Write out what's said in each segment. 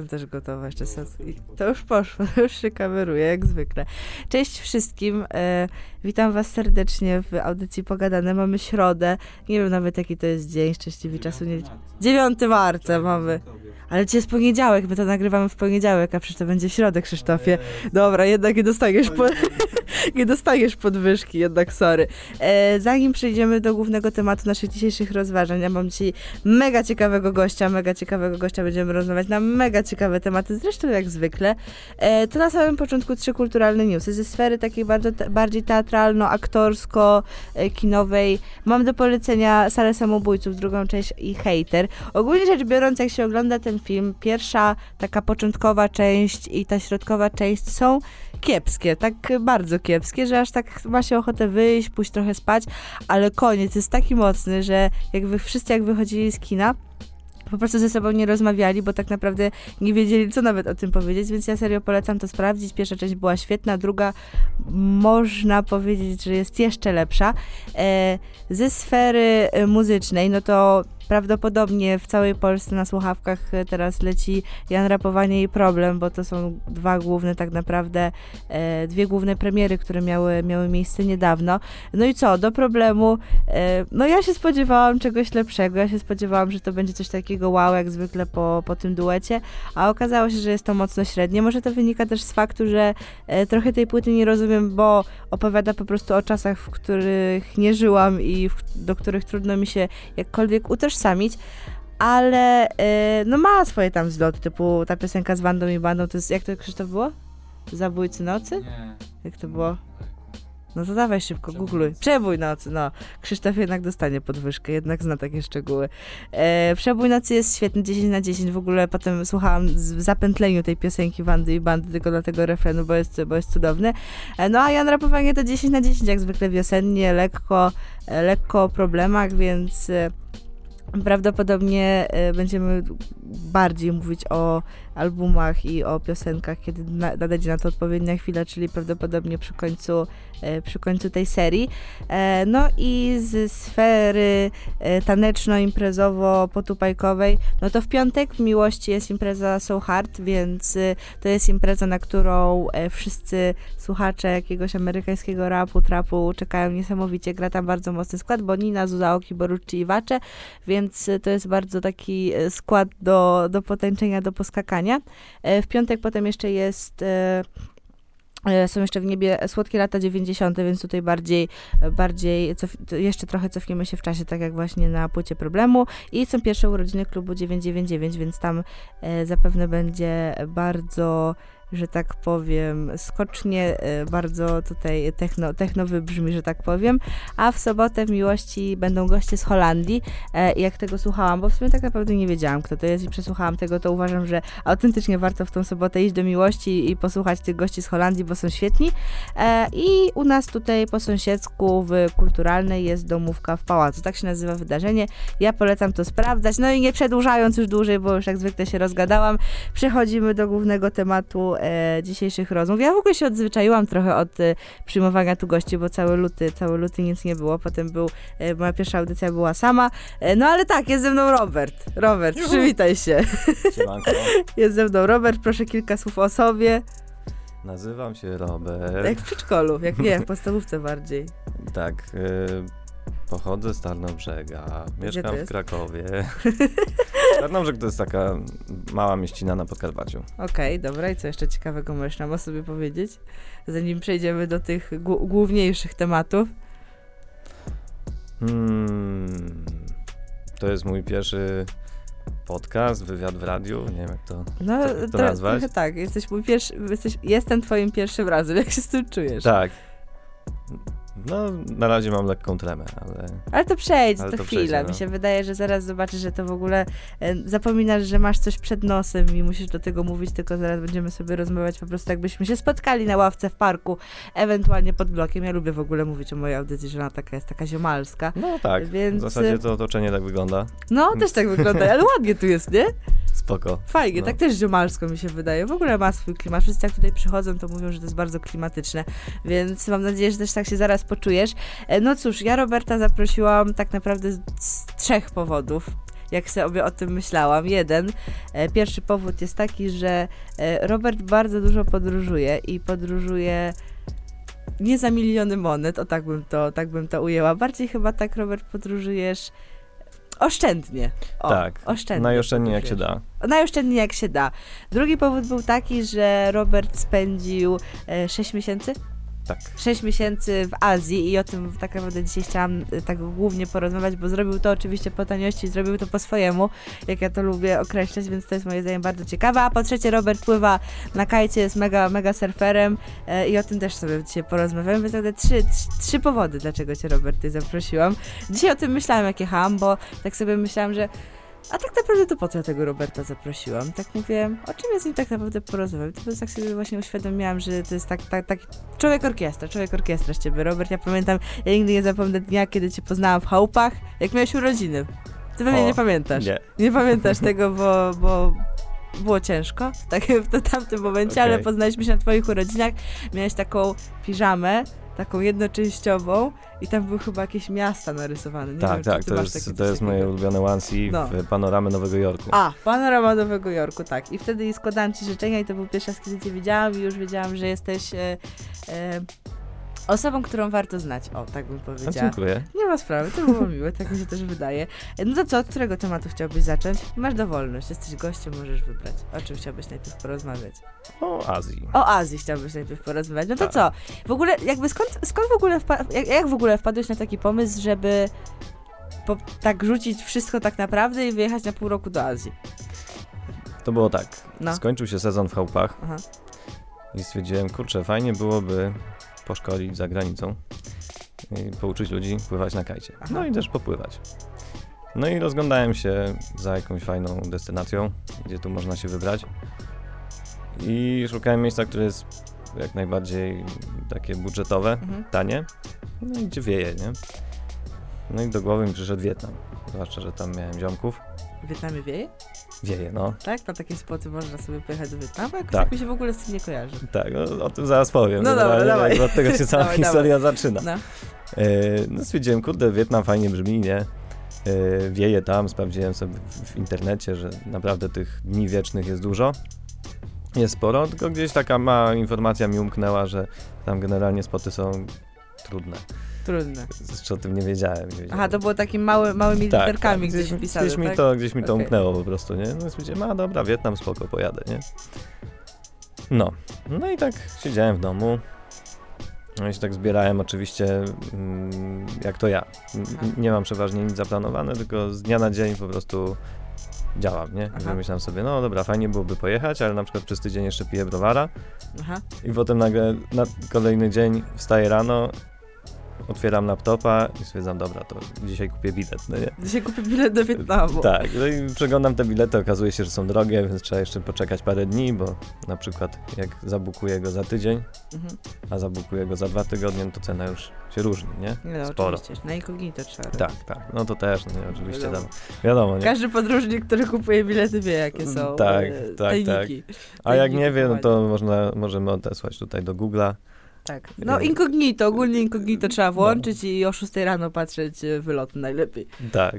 Jestem też gotowa jeszcze. I to już poszło, to już się kameruje, jak zwykle. Cześć wszystkim, e, witam was serdecznie w audycji Pogadane. Mamy środę, nie wiem nawet jaki to jest dzień, szczęśliwy czasu nie... 9 marca mamy. Ale dzisiaj jest poniedziałek, my to nagrywamy w poniedziałek, a przecież to będzie w środę, Krzysztofie. Dobra, jednak nie dostaniesz, po... nie dostaniesz podwyżki, jednak sorry. E, zanim przejdziemy do głównego tematu naszych dzisiejszych rozważań, ja mam dzisiaj mega ciekawego gościa, mega ciekawego gościa, będziemy rozmawiać na mega ciekawe tematy, zresztą jak zwykle. E, to na samym początku trzy kulturalne newsy ze sfery takiej bardzo, bardziej teatralno-aktorsko-kinowej. Mam do polecenia Salę Samobójców, drugą część i Hater. Ogólnie rzecz biorąc, jak się ogląda ten film, pierwsza taka początkowa część i ta środkowa część są kiepskie, tak bardzo kiepskie, że aż tak ma się ochotę wyjść, pójść trochę spać, ale koniec jest taki mocny, że jak wy wszyscy jak wychodzili z kina, po prostu ze sobą nie rozmawiali, bo tak naprawdę nie wiedzieli, co nawet o tym powiedzieć, więc ja serio polecam to sprawdzić. Pierwsza część była świetna, druga można powiedzieć, że jest jeszcze lepsza. E, ze sfery e, muzycznej, no to prawdopodobnie w całej Polsce na słuchawkach e, teraz leci Jan Rapowanie i Problem, bo to są dwa główne tak naprawdę, e, dwie główne premiery, które miały, miały miejsce niedawno. No i co, do problemu, e, no ja się spodziewałam czegoś lepszego, ja się spodziewałam, że to będzie coś takiego wow, jak zwykle po, po tym duecie, a okazało się, że jest to mocno średnie. Może to wynika też z faktu, że e, trochę tej płyty nie rozumiem, bo opowiada po prostu o czasach, w których nie żyłam i w, do których trudno mi się jakkolwiek utożsamić utożsamić, ale yy, no ma swoje tam zloty, typu ta piosenka z Wandą i Bandą, to jest, jak to Krzysztof było? Zabójcy nocy? Nie. Jak to było? No to dawaj szybko, googluj. Przebój nocy, no. Krzysztof jednak dostanie podwyżkę, jednak zna takie szczegóły. E, Przebój nocy jest świetny, 10 na 10. W ogóle potem słuchałam w zapętleniu tej piosenki Wandy i Bandy tylko dla tego refrenu, bo jest, bo jest cudowny. E, no a Jan Rapowanie to 10 na 10, jak zwykle wiosennie, lekko, e, lekko o problemach, więc... E, Prawdopodobnie e, będziemy bardziej mówić o albumach i o piosenkach, kiedy nadejdzie na to odpowiednia chwila, czyli prawdopodobnie przy końcu, e, przy końcu tej serii. E, no i z sfery taneczno-imprezowo-potupajkowej, no to w piątek w Miłości jest impreza So Hard, więc to jest impreza, na którą wszyscy słuchacze jakiegoś amerykańskiego rapu, trapu czekają niesamowicie. Gra tam bardzo mocny skład, bo Nina, Zuzaoki, Borucci i Wacze, więc więc to jest bardzo taki e, skład do, do potęczenia, do poskakania. E, w piątek potem jeszcze jest e, są jeszcze w niebie słodkie lata 90., więc tutaj bardziej, bardziej cof, jeszcze trochę cofniemy się w czasie, tak jak właśnie na płycie problemu. I są pierwsze urodziny klubu 999, więc tam zapewne będzie bardzo że tak powiem, skocznie, e, bardzo tutaj techno, techno wybrzmi, że tak powiem. A w sobotę w Miłości będą goście z Holandii. E, jak tego słuchałam, bo w sumie tak naprawdę nie wiedziałam, kto to jest i przesłuchałam tego, to uważam, że autentycznie warto w tą sobotę iść do Miłości i posłuchać tych gości z Holandii, bo są świetni. E, I u nas tutaj po sąsiedzku w Kulturalnej jest domówka w Pałacu. Tak się nazywa wydarzenie. Ja polecam to sprawdzać. No i nie przedłużając już dłużej, bo już jak zwykle się rozgadałam, przechodzimy do głównego tematu e, dzisiejszych rozmów. Ja w ogóle się odzwyczaiłam trochę od e, przyjmowania tu gości, bo cały luty, cały luty nic nie było. Potem był, e, moja pierwsza audycja była sama. E, no ale tak, jest ze mną Robert. Robert, Juhu. przywitaj się. Siemanko. Jest ze mną Robert, proszę kilka słów o sobie. Nazywam się Robert. Jak w przedszkolu, jak nie, w podstawówce bardziej. Tak. Pochodzę z Tarnobrzega, mieszkam w Krakowie. Tarnobrzeg to jest taka mała mieścina na Podkarpaciu. Okej, okay, dobra. I co jeszcze ciekawego możesz nam o sobie powiedzieć? Zanim przejdziemy do tych główniejszych tematów. Hmm, to jest mój pierwszy podcast, wywiad w radiu, nie wiem jak to, no, to, to nazwać. Trochę tak, jesteś mój pierwszy, jesteś, jestem twoim pierwszym razem, jak się z tym czujesz? Tak. No, na razie mam lekką tremę, ale... Ale to przejdzie, ale to, to chwila. Przejdzie, no. Mi się wydaje, że zaraz zobaczysz, że to w ogóle e, zapominasz, że masz coś przed nosem i musisz do tego mówić, tylko zaraz będziemy sobie rozmawiać po prostu jakbyśmy się spotkali na ławce w parku, ewentualnie pod blokiem. Ja lubię w ogóle mówić o mojej audycji, że ona taka jest taka ziomalska. No tak, więc... w zasadzie to otoczenie tak wygląda. No, też tak wygląda, ale ładnie tu jest, nie? Spoko. Fajnie, no. tak też ziomalsko mi się wydaje. W ogóle ma swój klimat. Wszyscy jak tutaj przychodzą, to mówią, że to jest bardzo klimatyczne, więc mam nadzieję, że też tak się zaraz poczujesz. E, no cóż, ja Roberta zaprosiłam tak naprawdę z trzech powodów. jak sobie o tym myślałam. Jeden. E, pierwszy powód jest taki, że e, Robert bardzo dużo podróżuje i podróżuje nie za miliony monet, o tak bym to, tak bym to ujęła. Bardziej chyba tak, Robert, podróżujesz oszczędnie. O, tak, oszczędnie. Najoszczędniej jak się da. Najoszczędniej jak się da. Drugi powód był taki, że Robert spędził e, 6 miesięcy tak. 6 miesięcy w Azji i o tym tak naprawdę dzisiaj chciałam e, tak głównie porozmawiać, bo zrobił to oczywiście po taniości, zrobił to po swojemu, jak ja to lubię określać, więc to jest moim zdaniem bardzo ciekawe. A po trzecie Robert pływa na kajcie, jest mega, mega surferem e, i o tym też sobie dzisiaj porozmawiamy, więc tak trzy, trzy powody, dlaczego cię Robert tutaj zaprosiłam. Dzisiaj o tym myślałam, jak jechałam, bo tak sobie myślałam, że a tak naprawdę to po co ja tego Roberta zaprosiłam? Tak mówię, o czym ja z nim tak naprawdę porozmawiam? To tak sobie właśnie uświadomiłam, że to jest tak, tak, tak, człowiek orkiestra, człowiek orkiestra z ciebie, Robert. Ja pamiętam, ja nigdy nie zapomnę dnia, kiedy cię poznałam w chałupach, jak miałeś urodziny. Ty pewnie nie pamiętasz. Nie. Nie pamiętasz tego, bo, bo było ciężko, tak w tamtym momencie, okay. ale poznaliśmy się na twoich urodzinach. Miałeś taką piżamę, taką jednoczęściową i tam były chyba jakieś miasta narysowane. Nie tak, wiem, tak, to jest, to jest moje ulubione onesie no. w panoramę Nowego Jorku. A, panorama Nowego Jorku, tak. I wtedy składałam ci życzenia i to był pierwszy raz, kiedy cię widziałam i już wiedziałam, że jesteś e, e, Osobą, którą warto znać. O, tak bym powiedziała. A dziękuję. Nie ma sprawy, to było miłe, tak mi się też wydaje. No to co, od którego tematu chciałbyś zacząć? Masz dowolność, jesteś gościem, możesz wybrać. O czym chciałbyś najpierw porozmawiać? O Azji. O Azji chciałbyś najpierw porozmawiać. No to tak. co? W ogóle, jakby skąd, skąd w ogóle, jak, jak w ogóle wpadłeś na taki pomysł, żeby po, tak rzucić wszystko tak naprawdę i wyjechać na pół roku do Azji? To było tak. No. Skończył się sezon w chałupach. Aha. I stwierdziłem, kurczę, fajnie byłoby poszkolić za granicą i pouczyć ludzi pływać na kajcie. No i też popływać. No i rozglądałem się za jakąś fajną destynacją, gdzie tu można się wybrać. I szukałem miejsca, które jest jak najbardziej takie budżetowe, mhm. tanie, no i gdzie wieje, nie? No i do głowy mi przyszedł Wietnam, zwłaszcza, że tam miałem ziomków. W Wietnamie wieje? Wieje, no. Tak? Na takie spoty można sobie pojechać do Wietnamu? Jakoś tak. mi się w ogóle z tym nie kojarzy. Tak, no, o tym zaraz powiem. No dobra, dawaj. Od tego się cała historia dawaj. zaczyna. No. E, no stwierdziłem, kurde, Wietnam fajnie brzmi, nie? E, wieje tam, sprawdziłem sobie w, w internecie, że naprawdę tych dni wiecznych jest dużo. Jest sporo, tylko gdzieś taka mała informacja mi umknęła, że tam generalnie spoty są trudne. Trudne. Jeszcze o tym nie wiedziałem. Nie wiedziałem. Aha, to było takimi mały, małymi tak, literkami tak, gdzieś wpisane, gdzieś, mi tak? to, gdzieś mi to okay. umknęło po prostu, nie? No stwierdziłem, a dobra, Wietnam, spoko, pojadę, nie? No. No i tak siedziałem w domu. No i się tak zbierałem oczywiście mm, jak to ja. Nie mam przeważnie nic zaplanowane, tylko z dnia na dzień po prostu działam, nie? Aha. Wymyślam sobie, no dobra, fajnie byłoby pojechać, ale na przykład przez tydzień jeszcze piję browara Aha. i potem nagle na kolejny dzień wstaję rano otwieram laptopa i stwierdzam, dobra, to dzisiaj kupię bilet, no nie? Dzisiaj kupię bilet do Wietnamu. Tak, no i przeglądam te bilety, okazuje się, że są drogie, więc trzeba jeszcze poczekać parę dni, bo na przykład jak zabukuję go za tydzień, mhm. a zabukuję go za dwa tygodnie, to cena już się różni, nie? No, Sporo. oczywiście, na incognito trzeba Tak, tak, no to też, no nie, oczywiście wiadomo. wiadomo nie? Każdy podróżnik, który kupuje bilety wie, jakie są Tak, e, tak, tak. A jak nie wie, no to można, możemy odesłać tutaj do Google'a tak. No incognito, ogólnie incognito trzeba włączyć no. i o 6 rano patrzeć e, wylot najlepiej. Tak.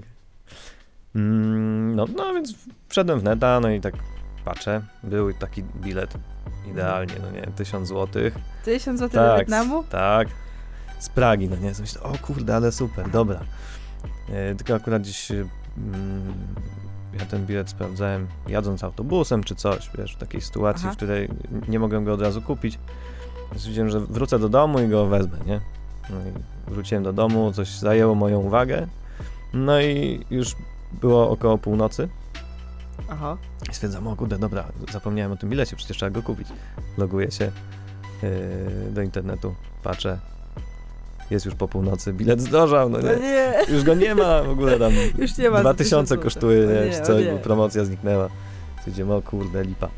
Mm, no, no więc wszedłem w neta, no i tak patrzę, był taki bilet idealnie, no nie, 1000 złotych. 1000 złotych tak, do Wietnamu? Tak, z Pragi, no nie, myślę, o kurde, ale super, dobra. E, tylko akurat gdzieś mm, ja ten bilet sprawdzałem jadąc autobusem czy coś, wiesz, w takiej sytuacji, Aha. w której nie mogłem go od razu kupić. Stwierdziłem, że wrócę do domu i go wezmę, nie? No i wróciłem do domu, coś zajęło moją uwagę. No i już było około północy. Aha. I stwierdzam, o kurde, dobra, zapomniałem o tym bilecie, przecież trzeba go kupić. Loguję się yy, do internetu, patrzę, jest już po północy, bilet zdrożał, no nie. No nie. Już go nie ma, w ogóle tam już nie ma 2000 kosztuje, nie, nie, co, nie. promocja zniknęła. Stwierdziłem, o kurde, lipa.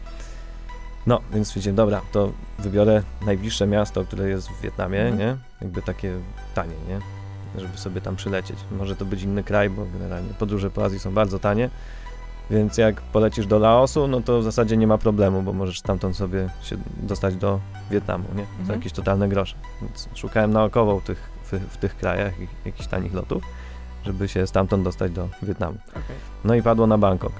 No, więc stwierdziłem, dobra, to wybiorę najbliższe miasto, które jest w Wietnamie, mhm. nie? Jakby takie tanie, nie? Żeby sobie tam przylecieć. Może to być inny kraj, bo generalnie podróże po Azji są bardzo tanie. Więc jak polecisz do Laosu, no to w zasadzie nie ma problemu, bo możesz stamtąd sobie się dostać do Wietnamu, nie? Mhm. Za jakieś totalne grosze. Więc szukałem naokoło tych, w, w tych krajach jakichś tanich lotów. żeby się stamtąd dostać do Wietnamu. Okay. No i padło na Bangkok.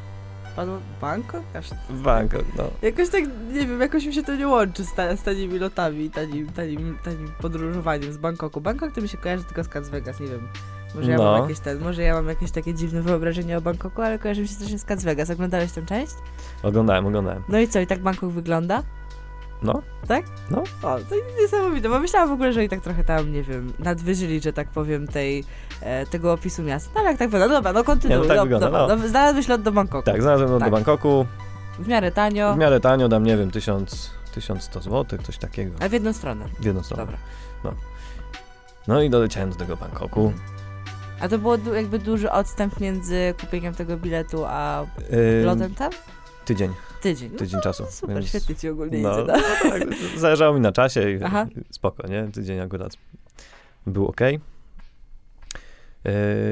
Padło Bangkok? Aż... W Bangkok, no. Jakoś tak, nie wiem, jakoś mi się to nie łączy z, ta, z tanimi lotami, tanim, tanim, tanim podróżowaniem z Bangkoku. Bangkok to mi się kojarzy tylko z Las Vegas, nie wiem. Może ja, no. mam jakieś ten, może ja mam jakieś takie dziwne wyobrażenie o Bangkoku, ale kojarzy mi się też z Las Vegas. Oglądałeś tę część? Oglądałem, oglądałem. No i co, i tak Bangkok wygląda? No. Tak? No. O, to niesamowite, bo myślałam w ogóle, że i tak trochę tam, nie wiem, nadwyżyli, że tak powiem, tej, e, tego opisu miasta. No ale jak tak wygląda, no dobra, no kontynuuj. Nie, no tak do, wygląda, no. Do, znalazłeś lot do Bangkoku. Tak, znalazłem lot tak. do Bangkoku. W miarę tanio. W miarę tanio, dam, nie wiem, 1000, 1100 zł, coś takiego. A w jedną stronę? W jedną stronę. Dobra. No. No i doleciałem do tego Bangkoku. A to było jakby duży odstęp między kupieniem tego biletu a yy, lotem tam? Tydzień. Tydzień. No tydzień czasu. Super, więc... świetnie ci ogólnie no, idzie, no. no tak, zależało mi na czasie i Aha. spoko, nie? Tydzień akurat był ok. Yy,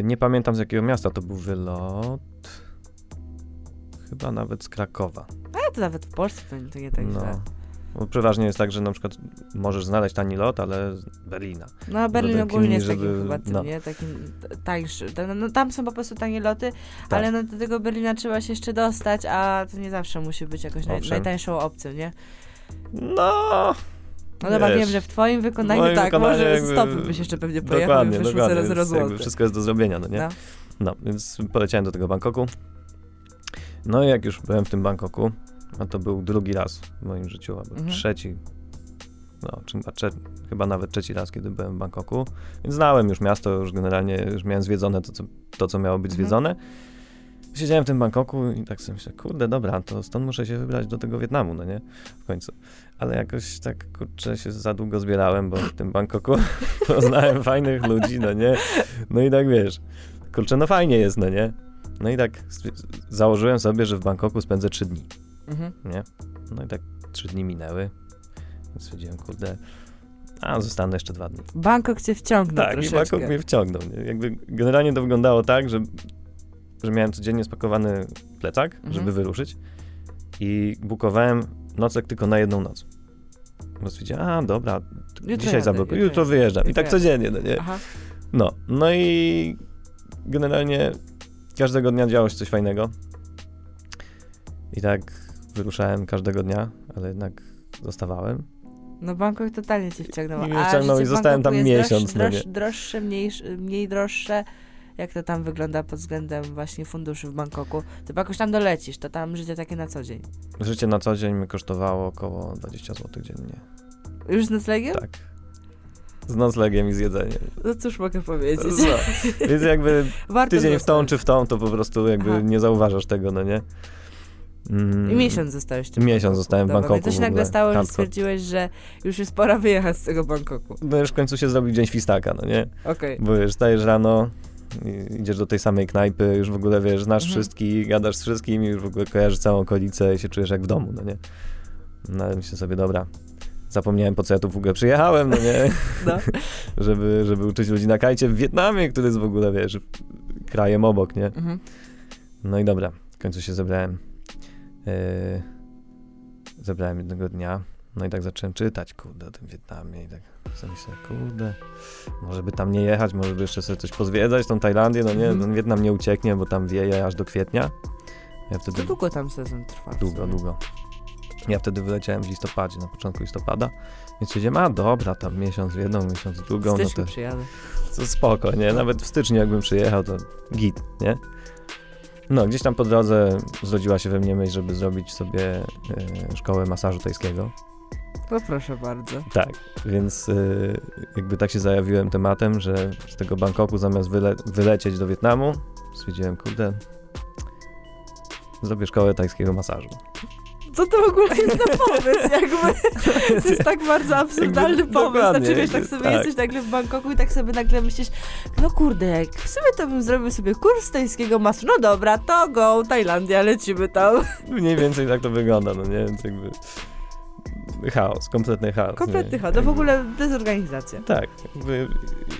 nie pamiętam z jakiego miasta to był wylot. Chyba nawet z Krakowa. A to nawet w Polsce to, to nie tak no. źle. Bo przeważnie jest tak, że na przykład możesz znaleźć tani lot, ale z Berlina. No Berlin ogólnie jest takim chyba tym, no. nie? Takim tańszy. No, no, tam są po prostu tanie loty, tak. ale no, do tego Berlina trzeba się jeszcze dostać, a to nie zawsze musi być jakoś naj, najtańszą opcją, nie? No... No dobra, wiem, że w twoim wykonaniu moim tak, wykonaniu może jakby, stopy byś jeszcze pewnie pojechał dokładnie, wyszło dokładnie, 0, 0 Wszystko jest do zrobienia, no nie? No. no, więc poleciałem do tego Bangkoku. No i jak już byłem w tym Bangkoku, a to był drugi raz w moim życiu, albo mhm. trzeci. No, chyba, chyba nawet trzeci raz, kiedy byłem w Bangkoku. Więc znałem już miasto, już generalnie już miałem zwiedzone to, co, to, co miało być mhm. zwiedzone. Siedziałem w tym Bangkoku i tak sobie myślę, kurde, dobra, to stąd muszę się wybrać do tego Wietnamu, no nie? W końcu. Ale jakoś tak, kurczę, się za długo zbierałem, bo w tym Bangkoku poznałem fajnych ludzi, no nie? No i tak wiesz, kurczę, no fajnie jest, no nie? No i tak założyłem sobie, że w Bangkoku spędzę trzy dni. Mhm. Nie? No i tak trzy dni minęły. Więc stwierdziłem, kurde, a zostanę jeszcze dwa dni. Bangkok cię wciągnął Tak, troszeczkę. i Bangkok mnie wciągnął. Nie? Jakby generalnie to wyglądało tak, że, że miałem codziennie spakowany plecak, mhm. żeby wyruszyć i bukowałem nocek tylko na jedną noc. Bo stwierdziłem, a dobra, jutro dzisiaj zablokuję, jutro wyjeżdżam. I tak codziennie, no nie? Aha. No, no i generalnie każdego dnia działo się coś fajnego. I tak wyruszałem każdego dnia, ale jednak zostawałem. No Bangkok totalnie cię wciągnął. I, wciągnął i zostałem tam miesiąc. Droż, droż, droższe, mniej, mniej droższe. Jak to tam wygląda pod względem właśnie funduszy w Bangkoku? To jakoś tam dolecisz, to tam życie takie na co dzień. Życie na co dzień mi kosztowało około 20 zł dziennie. Już z noclegiem? Tak. Z noclegiem i z jedzeniem. No cóż mogę powiedzieć. No. Więc jakby tydzień w tą czy w tą, to po prostu jakby Aha. nie zauważasz tego, no nie? Mm. I miesiąc zostałeś w Miesiąc zostałem w Bangkoku. To się nagle stało, że stwierdziłeś, że już jest pora wyjechać z tego Bangkoku. No już w końcu się zrobił dzień świstaka, no nie? Okej. Okay. Bo wiesz, stajesz rano, idziesz do tej samej knajpy, już w ogóle wiesz, znasz mhm. wszystkich, gadasz z wszystkimi, już w ogóle kojarzysz całą okolicę i się czujesz jak w domu, no nie? No ale myślę sobie, dobra, zapomniałem po co ja tu w ogóle przyjechałem, no nie? No. żeby, żeby uczyć ludzi na kajcie w Wietnamie, który jest w ogóle, wiesz, krajem obok, nie? Mhm. No i dobra, w końcu się zebrałem Yy, zebrałem jednego dnia, no i tak zacząłem czytać, kurde, o tym Wietnamie i tak sobie myślę, kurde, może by tam nie jechać, może by jeszcze sobie coś pozwiedzać, tą Tajlandię, no nie, ten Wietnam nie ucieknie, bo tam wieje aż do kwietnia. Ja wtedy... To długo tam sezon trwa? Długo, długo. Ja wtedy wyleciałem w listopadzie, na początku listopada, więc siedziałem, a dobra, tam miesiąc w jedną, miesiąc w drugą. W no to, przyjadę. To spoko, nie? Nawet w styczniu jakbym przyjechał, to git, nie? No, gdzieś tam po drodze zrodziła się we mnie myśl, żeby zrobić sobie y, szkołę masażu tajskiego. No proszę bardzo. Tak, więc y, jakby tak się zajawiłem tematem, że z tego Bangkoku zamiast wyle wylecieć do Wietnamu, stwierdziłem, kurde, zrobię szkołę tajskiego masażu co to w ogóle jest za pomysł? Jakby, to jest tak bardzo absurdalny jakby, pomysł. Znaczy wiesz, tak sobie tak. jesteś nagle w Bangkoku i tak sobie nagle myślisz, no kurde, jak w sumie to bym zrobił sobie kurs tajskiego masu. No dobra, to go, Tajlandia, lecimy tam. Mniej więcej tak to wygląda, no nie? Więc jakby chaos, kompletny chaos. Kompletny chaos, to w ogóle dezorganizacja. Tak,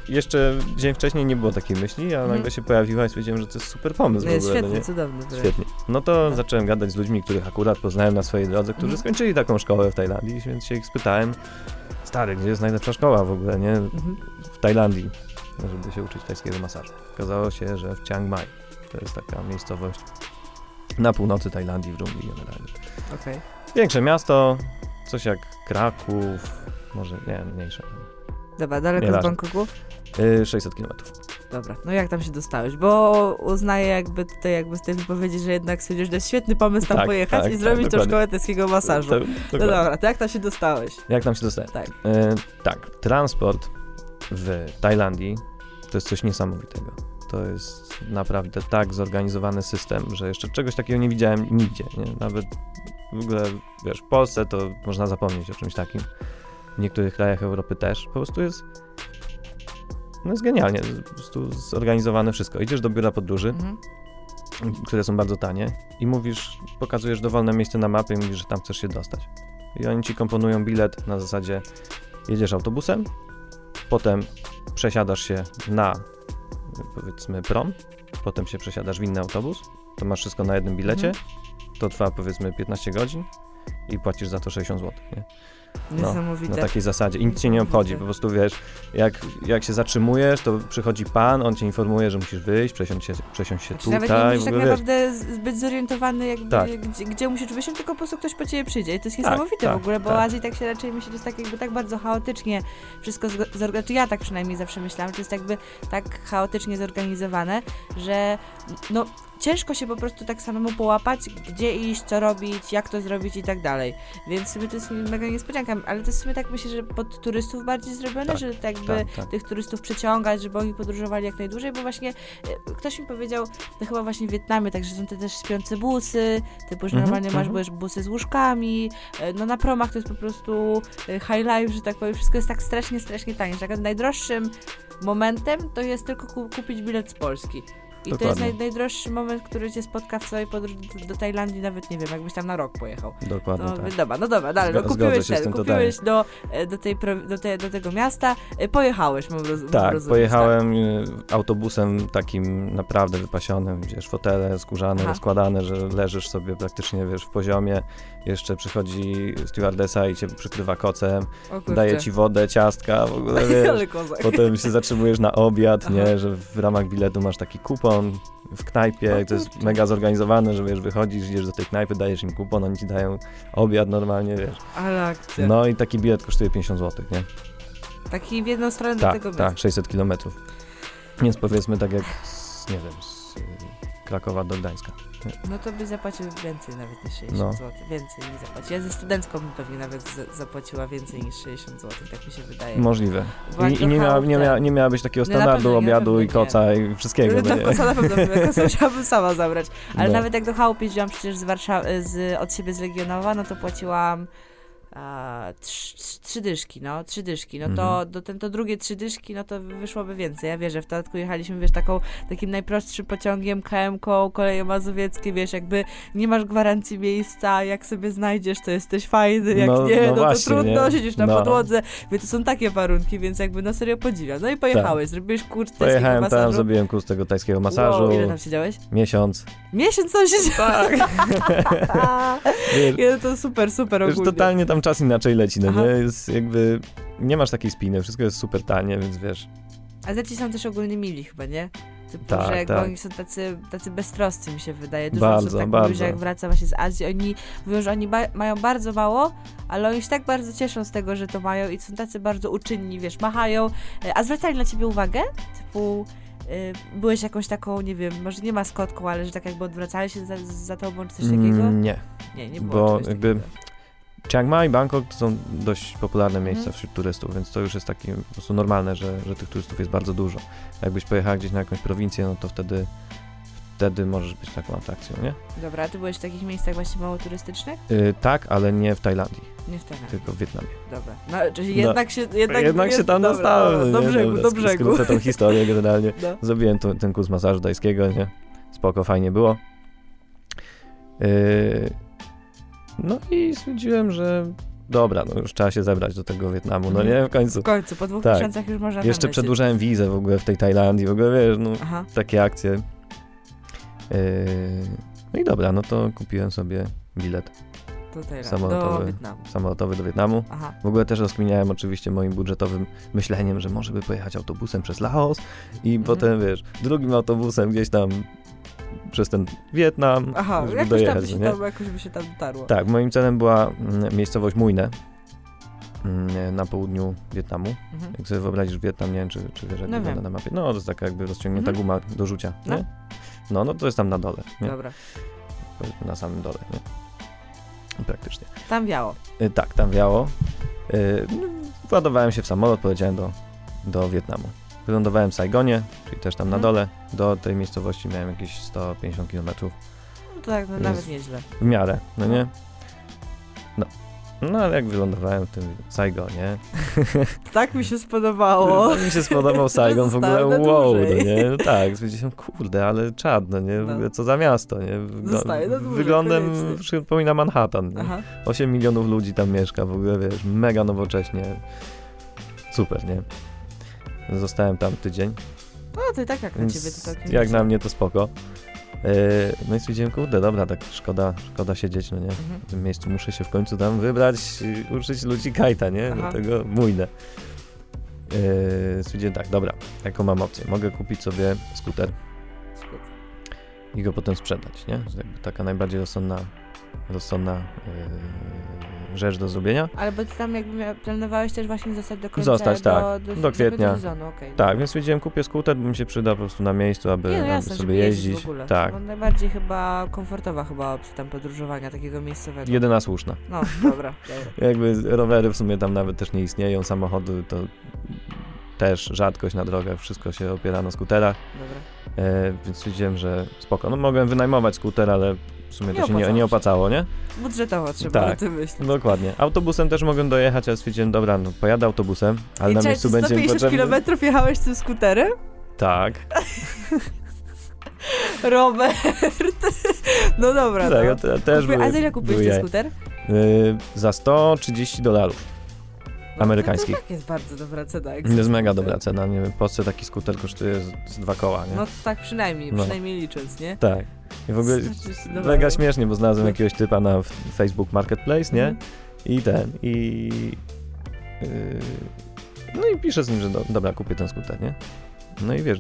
jeszcze dzień wcześniej nie było takiej myśli, a nagle mhm. się pojawiła i stwierdziłem, że to jest super pomysł no w ogóle. Świetnie, no cudowny. Świetnie. No to tak. zacząłem gadać z ludźmi, których akurat poznałem na swojej drodze, którzy mhm. skończyli taką szkołę w Tajlandii, więc się ich spytałem, stary, gdzie jest najlepsza szkoła w ogóle, nie? Mhm. W Tajlandii. żeby się uczyć tajskiego masażu. Okazało się, że w Chiang Mai, to jest taka miejscowość na północy Tajlandii, w dżungli generalnie. Okay. Większe miasto, coś jak Kraków, może nie, mniejsze. Dobra, daleko z Bangkoku? 600 km. Dobra, no jak tam się dostałeś? Bo uznaję jakby tutaj jakby z tej wypowiedzi, że jednak stwierdzisz, że świetny pomysł tam tak, pojechać tak, i zrobić tak, tą szkołę tajskiego masażu. Tak, no dobra, to jak tam się dostałeś? Jak tam się dostałem? Tak. E, tak, transport w Tajlandii to jest coś niesamowitego. To jest naprawdę tak zorganizowany system, że jeszcze czegoś takiego nie widziałem nigdzie. Nie? Nawet w ogóle, wiesz, w Polsce to można zapomnieć o czymś takim. W niektórych krajach Europy też. Po prostu jest no jest genialnie, po prostu zorganizowane wszystko. Idziesz do biura podróży, mhm. które są bardzo tanie i mówisz, pokazujesz dowolne miejsce na mapie i mówisz, że tam chcesz się dostać. I oni ci komponują bilet na zasadzie jedziesz autobusem, potem przesiadasz się na powiedzmy prom, potem się przesiadasz w inny autobus, to masz wszystko na jednym bilecie, mhm. To trwa powiedzmy 15 godzin i płacisz za to 60 zł. Nie? No, Niesamowite. Na takiej zasadzie. I nic cię nie obchodzi. Po prostu wiesz, jak, jak się zatrzymujesz, to przychodzi pan, on cię informuje, że musisz wyjść, przesiąść się, przesiąść się tutaj. Nawet nie musisz tak naprawdę zbyt zorientowany, jakby, tak. gdzie, gdzie, musisz wysiąść, tylko po prostu ktoś po ciebie przyjdzie. I to jest tak, niesamowite tak, w ogóle, bo tak. Azji tak się raczej myśli, że jest tak jakby tak bardzo chaotycznie wszystko zorganizowane. Znaczy ja tak przynajmniej zawsze myślałam, że jest jakby tak chaotycznie zorganizowane, że no ciężko się po prostu tak samemu połapać, gdzie iść, co robić, jak to zrobić i tak dalej. Więc sobie to jest mega niespodzianka, ale to jest sobie tak myślę, że pod turystów bardziej zrobione, tak, że tak jakby tak, tak. tych turystów przyciągać, żeby oni podróżowali jak najdłużej, bo właśnie e, ktoś mi powiedział, to chyba właśnie w Wietnamie, także są te też śpiące busy, typu, że mm -hmm, normalnie mm -hmm. masz mhm. busy z łóżkami, e, no na promach to jest po prostu e, high life, że tak powiem, wszystko jest tak strasznie, strasznie tanie, że najdroższym momentem to jest tylko kupić bilet z Polski. I Dokładnie. to jest naj, najdroższy moment, który cię spotka w swojej podróży do, do, Tajlandii, nawet nie wiem, jakbyś tam na rok pojechał. Dokładnie. No, tak. Dobra, no dobra, dalej, no, kupiłeś, ten, kupiłeś do, e, do, tej, do, te, do tego miasta, e, pojechałeś, mam, roz, tak, rozumieć, pojechałem tak. autobusem takim naprawdę wypasionym, wiesz, fotele skórzane, Aha. rozkładane, że leżysz sobie praktycznie, wiesz, w poziomie, jeszcze przychodzi stewardesa i cię przykrywa kocem, daje ci wodę, ciastka, w ogóle, wiesz, potem się zatrzymujesz na obiad, Aha. nie, że w ramach biletu masz taki kupon, w knajpie, to jest mega zorganizowane, że wiesz, wychodzisz, idziesz do tej knajpy, dajesz im kupon, oni ci dają obiad normalnie, wiesz. Ale akcja. No i taki bilet kosztuje 50 zł, nie? Taki w jedną stronę tak, do tego Tak, 600 kilometrów. Więc powiedzmy tak jak, z, nie wiem, z Krakowa do Gdańska. No to by zapłacił więcej nawet niż 60 no. zł. Więcej mi zapłaci. Ja ze studencką bym pewnie nawet zapłaciła więcej niż 60 zł, tak mi się wydaje. Możliwe. I, i nie, miała, nie, miała, nie miałabyś takiego standardu no obiadu i koca i wszystkiego. No, no koca na pewno koca musiałabym sama zabrać. Ale no. nawet jak do chałupy jeździłam przecież z Warszawy, z, od siebie z Legionowa, no to płaciłam trzy dyszki, no, trzy dyszki, no to mhm. do, ten, to drugie trzy dyszki, no to wyszłoby więcej. Ja wierzę, w dodatku jechaliśmy, wiesz, taką, takim najprostszym pociągiem, KM-ką, koleje mazowieckie, wiesz, jakby nie masz gwarancji miejsca, jak sobie znajdziesz, to jesteś fajny, jak no, nie, no, no właśnie, to trudno, nie? siedzisz na no. podłodze, więc to są takie warunki, więc jakby na serio podziwiam. No i pojechałeś, tak. zrobiłeś kurs Pojechałem masażu. tam, zrobiłem kurs tego tajskiego masażu. Wow, ile tam siedziałeś? Miesiąc. Miesiąc tam siedziałeś? Tak. ja, to super, super ogólnie. Już totalnie tam czas inaczej leci, no Aha. nie? Jest jakby, nie masz takiej spiny, wszystko jest super tanie, więc wiesz. A ci są też ogólnie mili chyba, nie? Typu, tak, że tak. oni są tacy, tacy beztroscy, mi się wydaje. Dużo bardzo, osób tak bardzo. mówi, że jak wraca właśnie z Azji, oni mówią, że oni mają bardzo mało, ale oni się tak bardzo cieszą z tego, że to mają i są tacy bardzo uczynni, wiesz, machają. E, a zwracali na ciebie uwagę? Typu, y, byłeś jakąś taką, nie wiem, może nie maskotką, ale że tak jakby odwracali się za, za tobą, czy coś takiego? Mm, nie. Nie, nie było Bo jakby... Takiego Chiang Mai i Bangkok to są dość popularne miejsca mhm. wśród turystów, więc to już jest takie po prostu normalne, że, że tych turystów jest bardzo dużo. Jakbyś pojechał gdzieś na jakąś prowincję, no to wtedy wtedy możesz być taką atrakcją, nie? Dobra, a ty byłeś w takich miejscach właśnie mało turystycznych? Yy, tak, ale nie w Tajlandii. Nie w Tajlandii. Tylko w Wietnamie. Dobra. No, czyli no, jednak się... Jednak, jednak się tam dostałem. Do brzegu, do brzegu. Skrócę tą historię generalnie. No. Zrobiłem tu, ten kurs masażu tajskiego, nie? Spoko, fajnie było. Yy, no i stwierdziłem, że dobra, no już trzeba się zebrać do tego Wietnamu, no nie, w końcu. W końcu, po dwóch tak. miesiącach już można Jeszcze przedłużałem wizę w ogóle w tej Tajlandii, w ogóle wiesz, no Aha. takie akcje. Yy, no i dobra, no to kupiłem sobie bilet do samolotowy, do Wietnamu. samolotowy do Wietnamu. Aha. W ogóle też rozkminiałem oczywiście moim budżetowym myśleniem, że może by pojechać autobusem przez Laos i mhm. potem, wiesz, drugim autobusem gdzieś tam przez ten Wietnam, Aha, żeby dojechać. Tam by się nie? Tam, jakoś by się tam dotarło. Tak, moim celem była mm, miejscowość Mujne mm, na południu Wietnamu. Mhm. Jak sobie wyobrazisz Wietnam, nie wiem, czy, czy wiesz, jak no wygląda na mapie. No, to jest taka jakby rozciągnięta mhm. guma do rzucia, no. nie? No, no to jest tam na dole, nie? Dobra. Na samym dole, nie? Praktycznie. Tam wiało. Y, tak, tam wiało. Y, władowałem się w samolot, poleciałem do, do Wietnamu. Wylądowałem w Saigonie, czyli też tam na mhm. dole. Do tej miejscowości miałem jakieś 150 km. No tak, no nawet nieźle. W miarę, no nie? No. No ale jak wylądowałem w tym Saigonie. Tak mi się spodobało. Tak mi się spodobał Saigon w ogóle wow, no nie? No tak, stwierdziłem, kurde, ale czad, no nie? No. Co za miasto, nie? Wygl wyglądem przypomina Manhattan. Nie? 8 milionów ludzi tam mieszka, w ogóle wiesz, mega nowocześnie. Super, nie? Zostałem tam tydzień. No, to i tak jak na ciebie to tak Jak na mnie to spoko. Yy, no i stwierdziłem, kurde, dobra, tak szkoda, szkoda siedzieć, no nie? Mhm. W tym miejscu muszę się w końcu tam wybrać, uczyć ludzi kajta, nie? Aha. Do tego mójne. Yy, stwierdziłem tak, dobra, jaką mam opcję? Mogę kupić sobie skuter i go potem sprzedać, nie? Taka najbardziej rozsądna, rozsądna yy, rzecz do zrobienia. Ale bo ty tam jakby planowałeś też właśnie zostać do końca, Zostać, do, tak, do, do, do kwietnia. Sezonu, okay, tak, więc stwierdziłem, kupię skuter, bo mi się przyda po prostu na miejscu, aby, Nie, no jasne, sobie jeździć. W ogóle. Tak. Bo najbardziej chyba komfortowa chyba opcja tam podróżowania takiego miejscowego. Jedyna słuszna. No, dobra, dobra. jakby rowery w sumie tam nawet też nie istnieją, samochody to też rzadkość na drogach, wszystko się opiera na skuterach. Dobra. E, więc stwierdziłem, że spoko. No mogłem wynajmować skuter, ale w sumie nie to się nie, nie opłacało, nie? Budżetowo trzeba tak, o tym myśleć. Dokładnie. Autobusem też mogłem dojechać, ale stwierdziłem, dobra, no pojadę autobusem, ale I na miejscu będzie 150 potrzebny... kilometrów jechałeś tym skuterem? Tak. Robert. No dobra. Tak, no. te, też Kupi... A za ile kupiłeś ten skuter? Yy, za 130 dolarów. No, amerykańskich. To, tak jest bardzo dobra cena. To jest mega dobra cena, nie wiem, w Polsce taki skuter kosztuje z, z dwa koła, nie? No tak przynajmniej, no. przynajmniej licząc, nie? Tak. I w ogóle mega śmiesznie, bo znalazłem jakiegoś typa na Facebook Marketplace, nie? Mm. I ten, i... Yy, no i piszę z nim, że do, dobra, kupię ten skuter, nie? No i wiesz,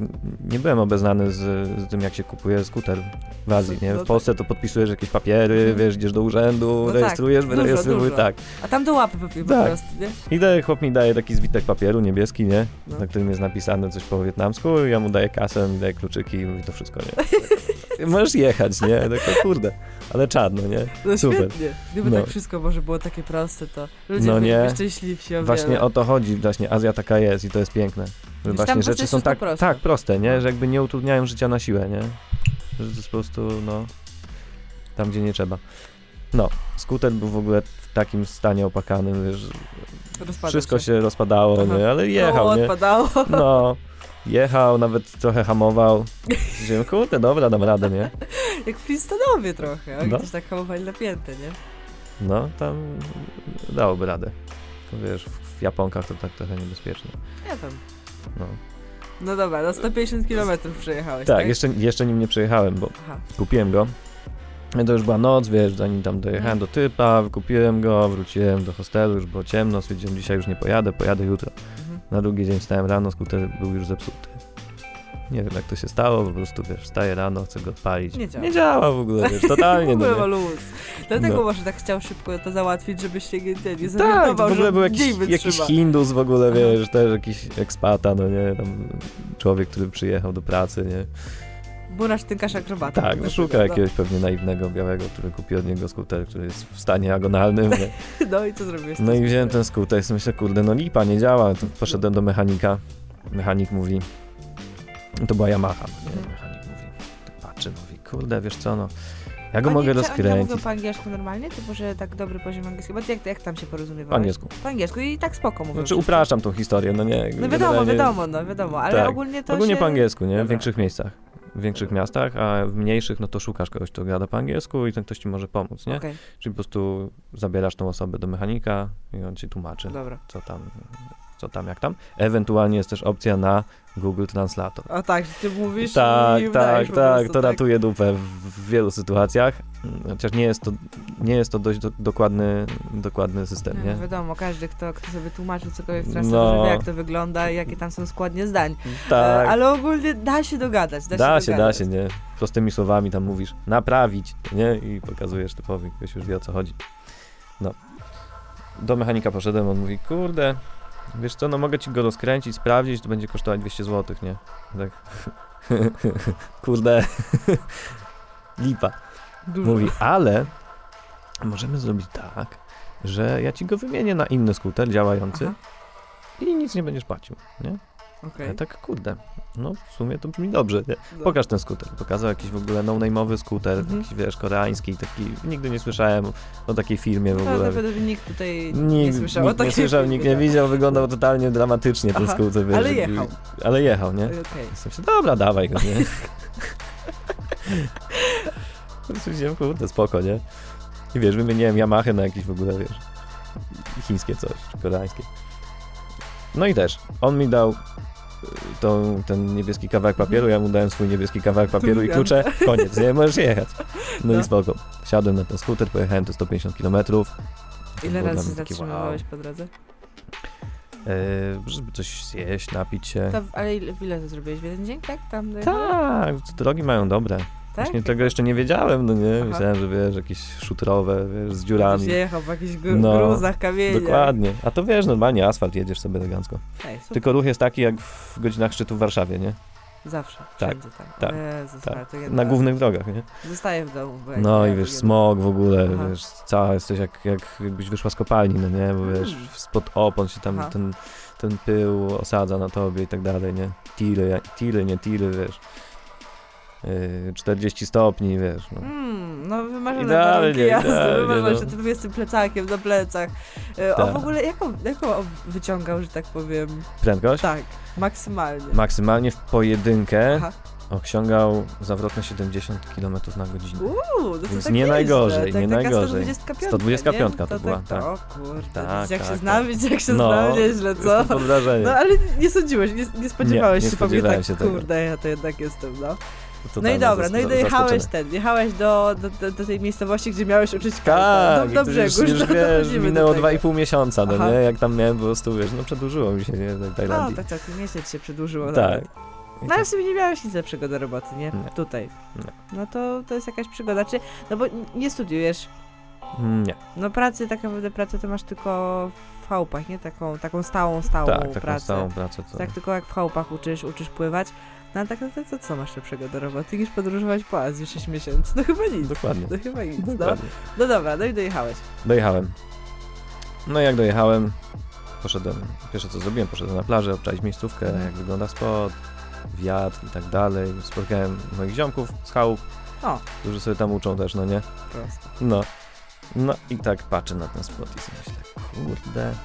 nie byłem obeznany z, z tym, jak się kupuje skuter w Azji, nie? W no Polsce to podpisujesz jakieś papiery, mhm. wiesz, idziesz do urzędu, no tak, rejestrujesz, tak, wyrejestrujesz, tak. A tam do łapy po, po tak. prostu, nie? I daje, chłop mi daje taki zwitek papieru niebieski, nie? No. Na którym jest napisane coś po wietnamsku ja mu daję kasę, mi daję kluczyki i to wszystko, nie? Możesz jechać, nie? Tak, kurde, ale czadno, nie? No Super. świetnie. Gdyby no. tak wszystko może było takie proste, to ludzie no nie. szczęśliwsi Właśnie o to chodzi, właśnie Azja taka jest i to jest piękne. Że właśnie rzeczy są tak proste. tak proste, nie? Że jakby nie utrudniają życia na siłę, nie? Że to jest po prostu, no, tam gdzie nie trzeba. No, skuter był w ogóle w takim stanie opakanym, wiesz, wszystko się. się rozpadało, Aha. nie? Ale jechał, no, nie? odpadało. No, jechał, nawet trochę hamował. Wziąłem, kurde, dobra, dam radę, nie? Jak w Flintstonowie trochę, no. też tak hamowali napięte, nie? No, tam dałoby radę. Wiesz, w Japonkach to tak trochę niebezpiecznie. Ja tam. No. No dobra, na 150 km przejechałeś, tak? Tak, jeszcze, jeszcze nim nie przejechałem, bo Aha. kupiłem go. To już była noc, wiesz, zanim tam dojechałem do typa, kupiłem go, wróciłem do hostelu, już było ciemno, stwierdziłem, dzisiaj już nie pojadę, pojadę jutro. Mhm. Na drugi dzień wstałem rano, skuter był już zepsuty. Nie wiem jak to się stało, po prostu wiesz, wstaję rano, chcę go odpalić. Nie działa. Nie działa w ogóle, wiesz, totalnie. w ogóle ma luz. Dlatego no. może tak chciał szybko to załatwić, żebyś się nie, nie Tak, w ogóle był jakiś, jakiś Hindus w ogóle, wiesz, też jakiś ekspata, no nie, tam człowiek, który przyjechał do pracy, nie. Burasz tynkarz akrobata. Tak, no szuka no. jakiegoś pewnie naiwnego białego, który kupi od niego skuter, który jest w stanie agonalnym. no i co zrobiłeś? No i wziąłem ten skuter i myślę, kurde, no lipa, nie działa. To poszedłem do mechanika. Mechanik mówi, to była Yamaha, nie? Mhm. Mechanik mówi, tak patrzy, mówi, kurde, wiesz co, no, ja go Oni, mogę rozkręcić. Oni mówią po angielsku normalnie? Typu, że tak dobry poziom angielskiego? Bo jak, jak tam się porozumiewałeś? Po angielsku. Po angielsku i tak spoko mówią. Znaczy upraszczam tą historię, no nie. No wiadomo, wiadomo, no wiadomo, ale tak. ogólnie to Ogólnie się... po angielsku, nie? W większych miejscach. W większych miastach, a w mniejszych, no to szukasz kogoś, kto gada po angielsku i ten ktoś ci może pomóc, nie? Okay. Czyli po prostu zabierasz tą osobę do mechanika i on ci tłumaczy, Dobra. co tam co tam, jak tam. Ewentualnie jest też opcja na Google Translator. A tak, ty mówisz Tak, tak, tak, to tak. ratuje dupę w, wielu sytuacjach, chociaż nie jest to, nie jest to dość do, dokładny, dokładny system, No, nie? wiadomo, każdy, kto, kto sobie tłumaczył cokolwiek w translatorze, No. wie jak to wygląda i jakie tam są składnie zdań. Tak, E, Ale ogólnie da się dogadać, da, da się się, da się, nie? Prostymi słowami tam mówisz naprawić, nie? I pokazujesz typowi, ktoś już wie o co chodzi. No. Do mechanika poszedłem, on mówi, kurde, wiesz co, no mogę ci go rozkręcić, sprawdzić, to będzie kosztować 200 zł, nie? Tak. kurde. Lipa. Dużo. Mówi, ale możemy zrobić tak, że ja ci go wymienię na inny skuter działający Aha, i nic nie będziesz płacił, nie? Okej. Ja tak, kurde, no w sumie to brzmi dobrze, nie? No. Pokaż ten skuter. Pokazał jakiś w ogóle no-name'owy skuter, Mhm. taki wiesz, koreański, taki, nigdy nie słyszałem o takiej firmie w ogóle. Prawdopodobnie nikt tutaj Nikt, nie słyszał o nikt nie takiej słyszał, firmie, nikt nie widział, wyglądał totalnie dramatycznie ten Aha, skuter, wiesz. ale jechał. Ale jechał, nie? Okej. Jestem się, dobra, dawaj go, nie? Stwierdziłem, kurde, spoko, nie? I wiesz, wymieniłem Yamaha na jakieś w ogóle, wiesz, chińskie coś, czy koreańskie. No i też, on mi dał tą, ten niebieski kawałek papieru, ja mu dałem swój niebieski kawałek papieru i wiem. klucze, koniec, nie możesz jechać. No, No. i spoko. Wsiadłem na ten skuter, pojechałem te 150 km. Ile razy się zatrzymywałeś po drodze? E, żeby coś zjeść, napić się. To, ale ile, ile to zrobiłeś? W jeden dzień, tak? Tam? Tak, drogi mają dobre. Tak? Właśnie tego jeszcze nie wiedziałem, no nie? Aha. Myślałem, że wiesz, jakieś szutrowe, wiesz, z dziurami. Jechał w jakichś gr- No, gruzach, kamieniach. Dokładnie. A to wiesz, normalnie asfalt jedziesz sobie elegancko. Ej. Tylko ruch jest taki jak w godzinach szczytu w Warszawie, nie? Zawsze, Tak, wszędzie tam. tak, Jezus, tak. Na głównych drogach, nie? Zostaję w domu. No i wiesz, smog w ogóle, Aha. wiesz, cała jesteś jak, jak jakbyś wyszła z kopalni, no nie? Bo wiesz, Mm. spod opon się tam Aha. ten, ten pył osadza na tobie i tak dalej, nie? Tiry, tiry, nie tiry, wiesz. Yy, 40 stopni, wiesz, no. Mm, no wymarzone Idealnie, jazdy, idealnie, wymarzone no. się tym jest tym plecakiem na plecach. O Tak. w ogóle jaką, jaką wyciągał, że tak powiem? Prędkość? Tak, maksymalnie. Maksymalnie w pojedynkę Aha. osiągał zawrotne 70 km na godzinę. Uuu, no to Więc tak nie nieźle. najgorzej, tak, nie najgorzej. 125, 125 nie? to była, tak. O kurde, Tak, jak się tak, znam, tak. jak się No, znam, nieźle, co? No ale nie sądziłeś, nie, nie spodziewałeś Nie, nie się pewnie spodziewałem tak, się tego. kurde, ja to jednak jestem, no. No i dobra, no i dojechałeś ten, jechałeś do, do, do, tej miejscowości, gdzie miałeś uczyć Tak, kartę. i do, do brzegu, już, już do- wiesz, minęło tego. 2,5 miesiąca, no Aha. nie? Jak tam miałem po prostu, wiesz, no przedłużyło mi się, nie? W No, Tajlandii. tak całkiem nieźle ci się przedłużyło Tak. nawet. No ale w sumie nie miałeś nic lepszego do roboty, nie? Nie. Tutaj. Nie. No to, to jest jakaś przygoda. Czy, no bo nie studiujesz. Nie, No pracy, tak naprawdę pracę to masz tylko w chałupach, nie? Taką, taką stałą, stałą tak, taką pracę. stałą pracę to... Tak tylko jak w chałupach uczysz, uczysz pływać. No a tak naprawdę to co masz lepszego do roboty niż podróżować po Azji 6 miesięcy? No chyba nic. Dokładnie. No chyba nic, no. Dokładnie. No dobra, no i dojechałeś. Dojechałem. No i jak dojechałem, poszedłem, pierwsze co zrobiłem, poszedłem na plażę, obczaić miejscówkę, jak wygląda spot, wiatr i tak dalej. Spotkałem moich ziomków z chałup, O, którzy sobie tam uczą też, no nie? prosto. No. No i tak patrzę na ten spot i sobie myślę, kurde, no,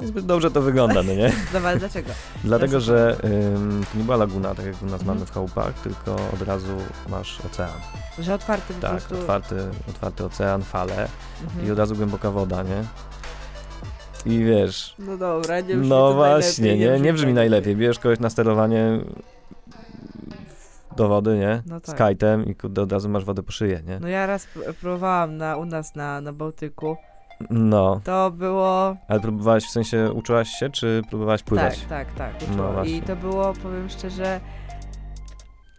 niezbyt dobrze to wygląda, no nie? Dobra, dlaczego? Dlatego, że ym, to nie była laguna, tak jak u nas Mhm. mamy w chałupach, tylko od razu masz ocean. Że otwarty po Tak, prostu... otwarty, otwarty ocean, fale Mhm. i od razu głęboka woda, nie? I wiesz, No dobra, nie brzmi no właśnie, najlepiej, nie, nie brzmi najlepiej. Bierzesz kogoś na sterowanie do wody, nie? No Z tak. kajtem i od razu masz wodę po szyję, nie? No ja raz pró- próbowałam na, u nas na, na Bałtyku. No, To było... ale próbowałaś, w sensie uczyłaś się, czy próbowałaś pływać? Tak, tak, tak. No. I to było, powiem szczerze,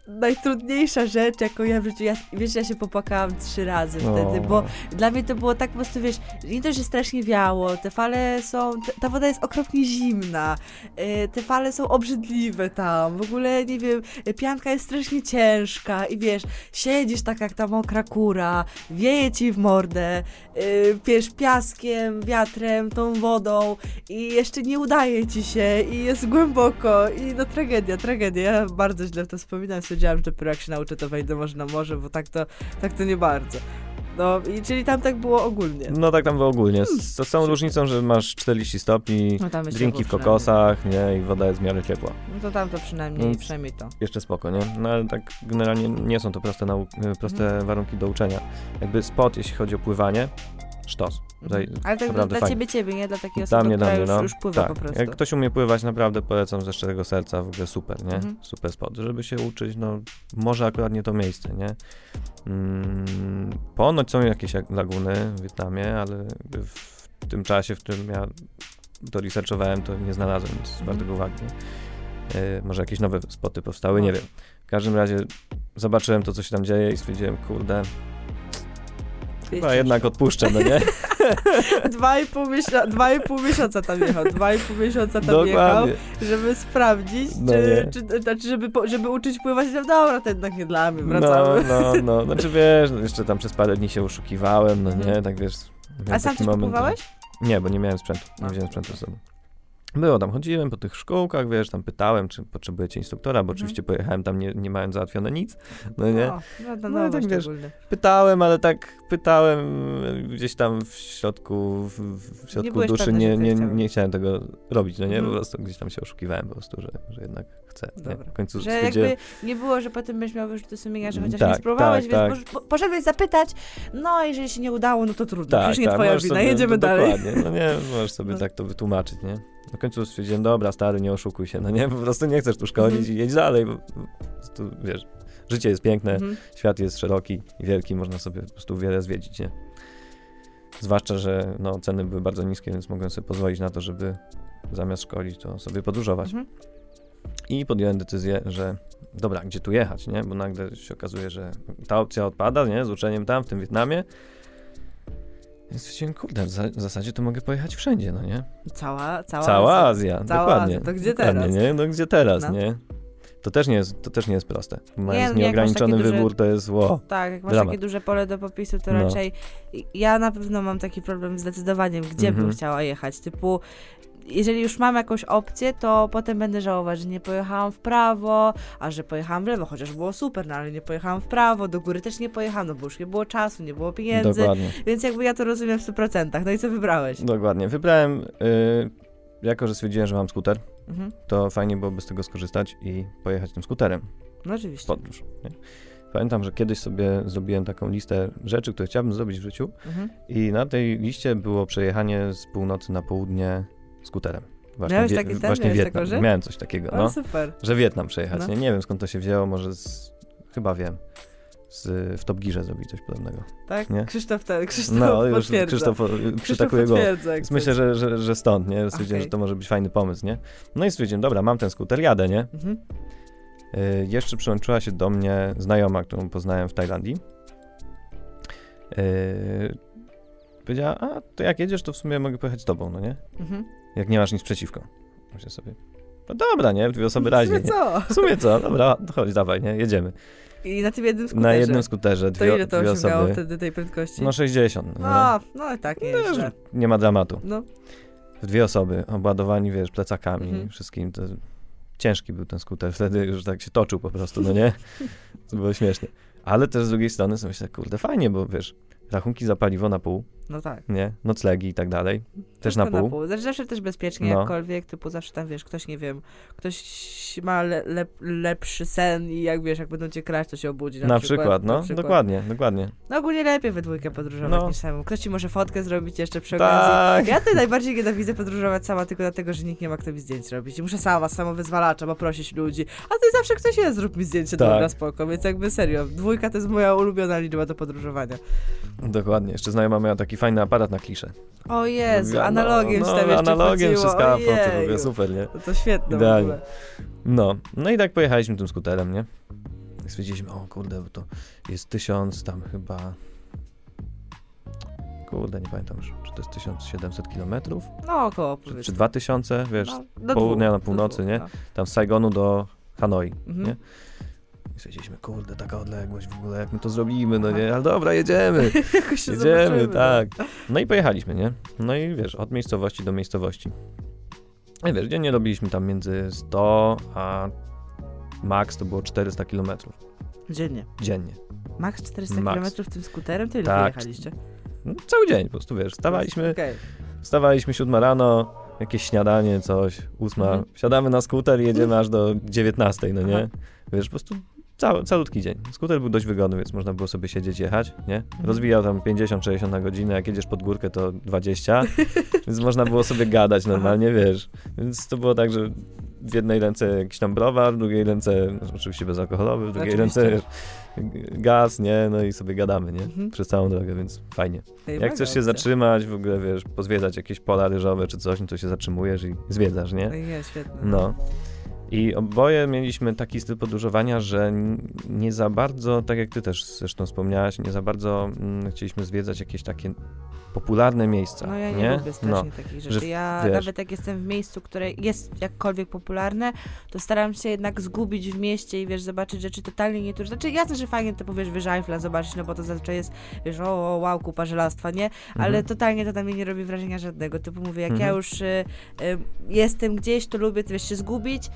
najtrudniejsza rzecz, jaką ja w życiu... Ja, wiesz, ja się popłakałam trzy razy wtedy, O. bo dla mnie to było tak po prostu, wiesz, nie to, że strasznie wiało, te fale są, ta woda jest okropnie zimna, e, te fale są obrzydliwe tam, w ogóle, nie wiem, pianka jest strasznie ciężka i wiesz, siedzisz tak jak ta mokra kura, wieje ci w mordę, e, wiesz, piaskiem, wiatrem, tą wodą i jeszcze nie udaje ci się i jest głęboko i no tragedia, tragedia, ja bardzo źle to wspominam, stwierdziłam, że dopiero jak się nauczę, to wejdę może na morze, bo tak to, tak to nie bardzo. No, i czyli tam tak było ogólnie. No tak tam było ogólnie. Hmm. Z, z różnicą, że masz 40 stopni, No drinki w kokosach, nie? I woda jest w miarę ciepła. No to tam to przynajmniej, Więc- przynajmniej to. Jeszcze spoko, nie? No ale tak generalnie nie są to proste, proste Mhm. warunki do uczenia. Jakby spot, jeśli chodzi o pływanie, sztos. Mhm. Ale tak dla fajnie. ciebie, ciebie, nie dla takiej osoby, mnie, która już, no. już pływa tak. po prostu. Jak ktoś umie pływać, naprawdę polecam ze szczerego serca, w ogóle super, nie? Mhm. Super spot. Żeby się uczyć, no może akurat nie to miejsce, nie? Mm, ponoć są jakieś laguny w Wietnamie, ale w tym czasie, w którym ja to researchowałem, to nie znalazłem nic mhm. wartego uwagi. Yy, może jakieś nowe spoty powstały, nie wiem. W każdym razie zobaczyłem to, co się tam dzieje i stwierdziłem, kurde, Chyba jednak odpuszczę, no nie? dwa, i pół miesiąca, dwa i pół miesiąca tam jechał, dwa i pół miesiąca tam Dokładnie. jechał, żeby sprawdzić, no czy, czy, znaczy, żeby, żeby uczyć pływać, no dobra, to jednak nie dla mnie, wracamy. No, no, no, znaczy wiesz, no, jeszcze tam przez parę dni się oszukiwałem, no nie, mhm. tak wiesz. A sam coś moment, pływałeś? Nie, bo nie miałem sprzętu, nie wziąłem sprzętu ze sobą. Było tam, chodziłem po tych szkółkach, wiesz, tam pytałem, czy potrzebujecie instruktora, bo mhm. oczywiście pojechałem tam nie, nie mając załatwione nic, no nie? O, no, no, no, tak, wiesz, pytałem, ale tak pytałem gdzieś tam w środku, w, w środku nie duszy, nie, nie, nie, chciałem tego robić, no nie? Mhm. Po prostu gdzieś tam się oszukiwałem po prostu, że, że jednak chcę. Nie? W końcu że jakby nie było, że potem będziesz miał wyrzuty sumienia, że chociaż tak, nie spróbowałeś, tak, więc tak. poszedłeś zapytać, no jeżeli się nie udało, no to trudno, tak, przecież nie tak, twoja wina, sobie, jedziemy dalej. Dokładnie, no nie, możesz sobie no. tak to wytłumaczyć, nie? Na końcu stwierdziłem, dobra, stary, nie oszukuj się, no nie, po prostu nie chcesz tu szkodzić mm -hmm. i jedź dalej, bo tu, wiesz, życie jest piękne, mm -hmm. świat jest szeroki i wielki, można sobie po prostu wiele zwiedzić, nie? Zwłaszcza, że no, ceny były bardzo niskie, więc mogłem sobie pozwolić na to, żeby zamiast szkolić, to sobie podróżować. Mm -hmm. I podjąłem decyzję, że dobra, gdzie tu jechać, nie? Bo nagle się okazuje, że ta opcja odpada, nie? Z uczeniem tam, w tym Wietnamie. Więc kurde, w, zasadzie to mogę pojechać wszędzie, no nie? Cała, cała, cała Azja. Azja, cała dokładnie. Azja. To gdzie teraz? Nie? No gdzie teraz, no. nie? To też nie jest, to też nie jest proste. Mając nie, nieograniczony wybór, duże, to jest wow, Tak, jak masz dramat. takie duże pole do popisu, to no. raczej ja na pewno mam taki problem z decydowaniem, gdzie mm -hmm. bym mhm. chciała jechać. Typu jeżeli już mam jakąś opcję, to potem będę żałować, że nie pojechałam w prawo, a że pojechałam w lewo, chociaż było super, no ale nie pojechałam w prawo, do góry też nie pojechałam, no bo już nie było czasu, nie było pieniędzy. Dokładnie. Więc jakby ja to rozumiem w 100%. No i co wybrałeś? Dokładnie. Wybrałem, yy, jako że stwierdziłem, że mam skuter, mhm. to fajnie byłoby z tego skorzystać i pojechać tym skuterem. No oczywiście. Podróż. Nie? Pamiętam, że kiedyś sobie zrobiłem taką listę rzeczy, które chciałbym zrobić w życiu mhm. i na tej liście było przejechanie z północy na południe skuterem. Właśnie, Miałeś ten, właśnie Wietnam. Taką, Miałem coś takiego, no. super. Że Wietnam przejechać, no. nie? nie wiem skąd to się wzięło, może z, chyba wiem. Z, w Top Gearze zrobić coś podobnego. Tak? Nie? Krzysztof ten, Krzysztof No, już Krzysztof przytakuje go. Myślę, że, że, że stąd, nie? Stwierdziłem, okay. że to może być fajny pomysł, nie? No i stwierdziłem, dobra, mam ten skuter, jadę, nie? Mhm. Y, jeszcze przyłączyła się do mnie znajoma, którą poznałem w Tajlandii. Y, powiedziała, a to jak jedziesz, to w sumie mogę pojechać z tobą, no nie? Mhm. Jak nie masz nic przeciwko. Myślę sobie, no dobra, nie? Dwie osoby raźnie. W sumie co? W sumie co? Dobra, chodź, dawaj, nie? Jedziemy. I na tym jednym skuterze? Na jednym skuterze, dwie, To ile to dwie osiągało wtedy tej prędkości? No 60. No, no, no tak, nie no, Nie ma dramatu. No. W dwie osoby, obładowani, wiesz, plecakami, mhm. wszystkim. To ciężki był ten skuter, wtedy już tak się toczył po prostu, no nie? To było śmieszne. Ale też z drugiej strony sobie myślę, kurde, fajnie, bo wiesz, rachunki za paliwo na pół, no tak. Nie? Noclegi i tak dalej. Też na pół. na pół. Zawsze też bezpiecznie, no. jakkolwiek, typu zawsze tam, wiesz, ktoś, nie wiem, ktoś ma le, le, lepszy sen i jak, wiesz, jak będą cię kraść, to się obudzi. Na, na przykład, przykład, no, na przykład. dokładnie, dokładnie. No ogólnie lepiej we dwójkę podróżować no. niż samemu. Ktoś ci może fotkę zrobić jeszcze przy okazji. Tak. Ja to najbardziej nienawidzę podróżować sama tylko dlatego, że nikt nie ma kto mi zdjęć robić. I muszę sama, samo wyzwalacza, poprosić ludzi. A ty zawsze ktoś jest, zrób mi zdjęcie, tak. dobra, spoko. Więc jakby serio, dwójka to jest moja ulubiona liczba do podróżowania. Dokładnie. Jeszcze znajoma miała taki fajny aparat na kliszę. O Jezu, no, analogiem no, no, analogiem wszystko, to w ogóle super, nie? No to świetne Idealnie. No, no i tak pojechaliśmy tym skuterem, nie? I stwierdziliśmy, o kurde, bo to jest tysiąc tam chyba... Kurde, nie pamiętam już, czy to jest 1700 kilometrów? No około, Czy, czy 2000, wiesz, no, południa na północy, dwóch, nie? No. Tam z Saigonu do Hanoi, mhm. nie? I stwierdziliśmy, kurde, taka odległość w ogóle, jak my to zrobimy, no nie, ale dobra, jedziemy. jedziemy, no. tak. No i pojechaliśmy, nie? No i wiesz, od miejscowości do miejscowości. I wiesz, dziennie robiliśmy tam między 100 a max to było 400 kilometrów. Dziennie? Dziennie. Max 400 Max. kilometrów tym skuterem? Tyle tak. wyjechaliście? No, cały dzień po prostu, wiesz, wstawaliśmy, okay. wstawaliśmy 7 rano, jakieś śniadanie, coś, ósma, mhm. wsiadamy na skuter i jedziemy aż do 19, no nie? Aha. Wiesz, po prostu Cały, calutki dzień. Skuter był dość wygodny, więc można było sobie siedzieć, jechać, nie? Mhm. Rozwijał tam 50-60 na godzinę, jak jedziesz pod górkę to 20, więc można było sobie gadać normalnie, Aha. wiesz. Więc to było tak, że w jednej ręce jakiś tam browar, w drugiej ręce, oczywiście bezalkoholowy, w drugiej oczywiście. ręce gaz, nie? No i sobie gadamy, nie? Mhm. Przez całą drogę, więc fajnie. Ej, Jak chcesz się zatrzymać, w ogóle, wiesz, pozwiedzać jakieś pola ryżowe czy coś, no to się zatrzymujesz i zwiedzasz, nie? Ej, świetne. No. I oboje mieliśmy taki styl podróżowania, że nie za bardzo, tak jak ty też zresztą wspomniałaś, nie za bardzo mm, chcieliśmy zwiedzać jakieś takie popularne miejsca. No ja nie, nie? lubię strasznie no, takich rzeczy. Że, ja wiesz, nawet jak jestem w miejscu, które jest jakkolwiek popularne, to staram się jednak zgubić w mieście i wiesz, zobaczyć rzeczy totalnie nieturystyczne. Znaczy jasne, że fajnie to powiesz wyżajfla zobaczyć, no bo to zazwyczaj jest, wiesz, o, wow, kupa żelastwa, nie? Ale mhm. totalnie to na mnie nie robi wrażenia żadnego. Typu mówię, jak mhm. ja już y, y, jestem gdzieś, to lubię, wiesz, się zgubić,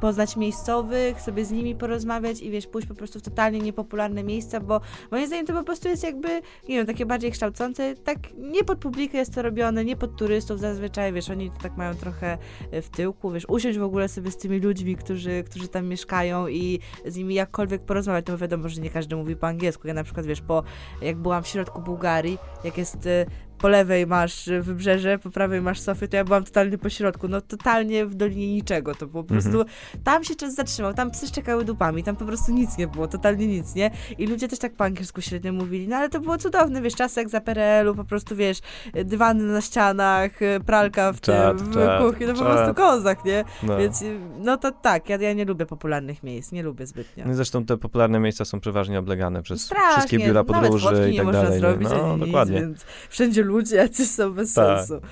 poznać miejscowych, sobie z nimi porozmawiać i wiesz, pójść po prostu w totalnie niepopularne miejsca, bo moim zdaniem to po prostu jest jakby, nie wiem, takie bardziej kształcące, tak nie pod publikę jest to robione, nie pod turystów zazwyczaj, wiesz, oni to tak mają trochę e, w tyłku, wiesz, usiąść w ogóle sobie z tymi ludźmi, którzy, którzy tam mieszkają i z nimi jakkolwiek porozmawiać, no wiadomo, że nie każdy mówi po angielsku, ja na przykład, wiesz, po, jak byłam w środku Bułgarii, jak jest e, po lewej masz wybrzeże, po prawej masz Sofię, to ja byłam totalnie po środku, no totalnie w dolinie niczego, to było po prostu, mm -hmm. tam się czas zatrzymał, tam psy czekały dupami, tam po prostu nic nie było, totalnie nic, nie? I ludzie też tak po angielsku średnio mówili, no ale to było cudowne, wiesz, czasy jak za PRL-u, po prostu, wiesz, dywany na ścianach, pralka w tym, w czat, kuchni, no po prostu kozak, nie? No. Więc, no to tak, ja, ja nie lubię popularnych miejsc, nie lubię zbytnio. No zresztą te popularne miejsca są przeważnie oblegane przez Strasznie, wszystkie biura podróży i tak dalej. Zrobić, no, dokładnie. Nic, więc wszędzie ludzie jacyś są bez tak. sensu.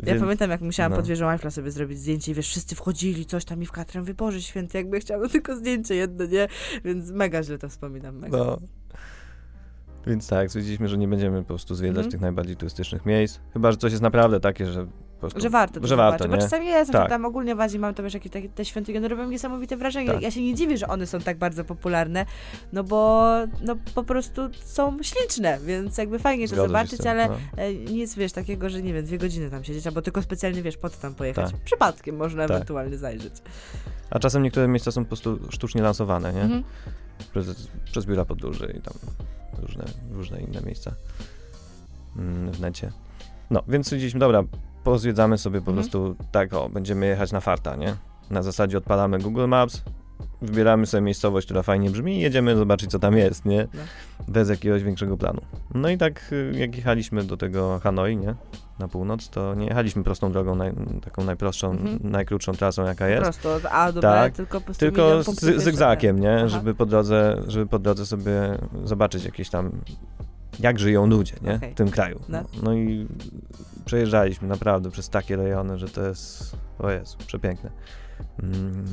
Ja Więc, pamiętam, jak musiałam no. pod wieżą Eiffla sobie zrobić zdjęcie i wiesz, wszyscy wchodzili, coś tam i w katrem wyboże święty, jakby chciałam tylko zdjęcie jedno, nie? Więc mega źle to wspominam, mega. No. Więc tak, stwierdziliśmy, że nie będziemy po prostu zwiedzać mm -hmm. tych najbardziej turystycznych miejsc. Chyba, że coś jest naprawdę takie, że prostu, że warto to że warto, Bo czasami jest, tak. że tam ogólnie w Azji mam to wiesz, jakieś takie te świątynie, robią niesamowite wrażenie. Tak. Ja się nie dziwię, że one są tak bardzo popularne, no bo no po prostu są śliczne, więc jakby fajnie to zobaczyć, ale no. E, nic, wiesz, takiego, że nie wiem, dwie godziny tam siedzieć, albo tylko specjalnie, wiesz, po to tam pojechać. Tak. Przypadkiem można tak. ewentualnie zajrzeć. A czasem niektóre miejsca są po prostu sztucznie lansowane, nie? Mhm. Przez, przez biura podróży i tam różne, różne inne miejsca mm, w necie. No, więc stwierdziliśmy, dobra, pozwiedzamy sobie po mhm. prostu tak, o, będziemy jechać na farta, nie? Na zasadzie odpalamy Google Maps, wybieramy sobie miejscowość, która fajnie brzmi i jedziemy zobaczyć, co tam jest, nie? No. Bez jakiegoś większego planu. No i tak, y, jak jechaliśmy do tego Hanoi, nie? Na północ, to nie jechaliśmy prostą drogą, naj, taką najprostszą, mhm. najkrótszą trasą, jaka jest. Prosto, od A do tak, B, tylko po Tylko z, zygzakiem, nie? Żeby po, drodze, żeby po drodze sobie zobaczyć jakieś tam jak żyją ludzie nie? Okay. w tym kraju. No. no. i przejeżdżaliśmy naprawdę przez takie rejony, że to jest, o Jezu, przepiękne. Mm.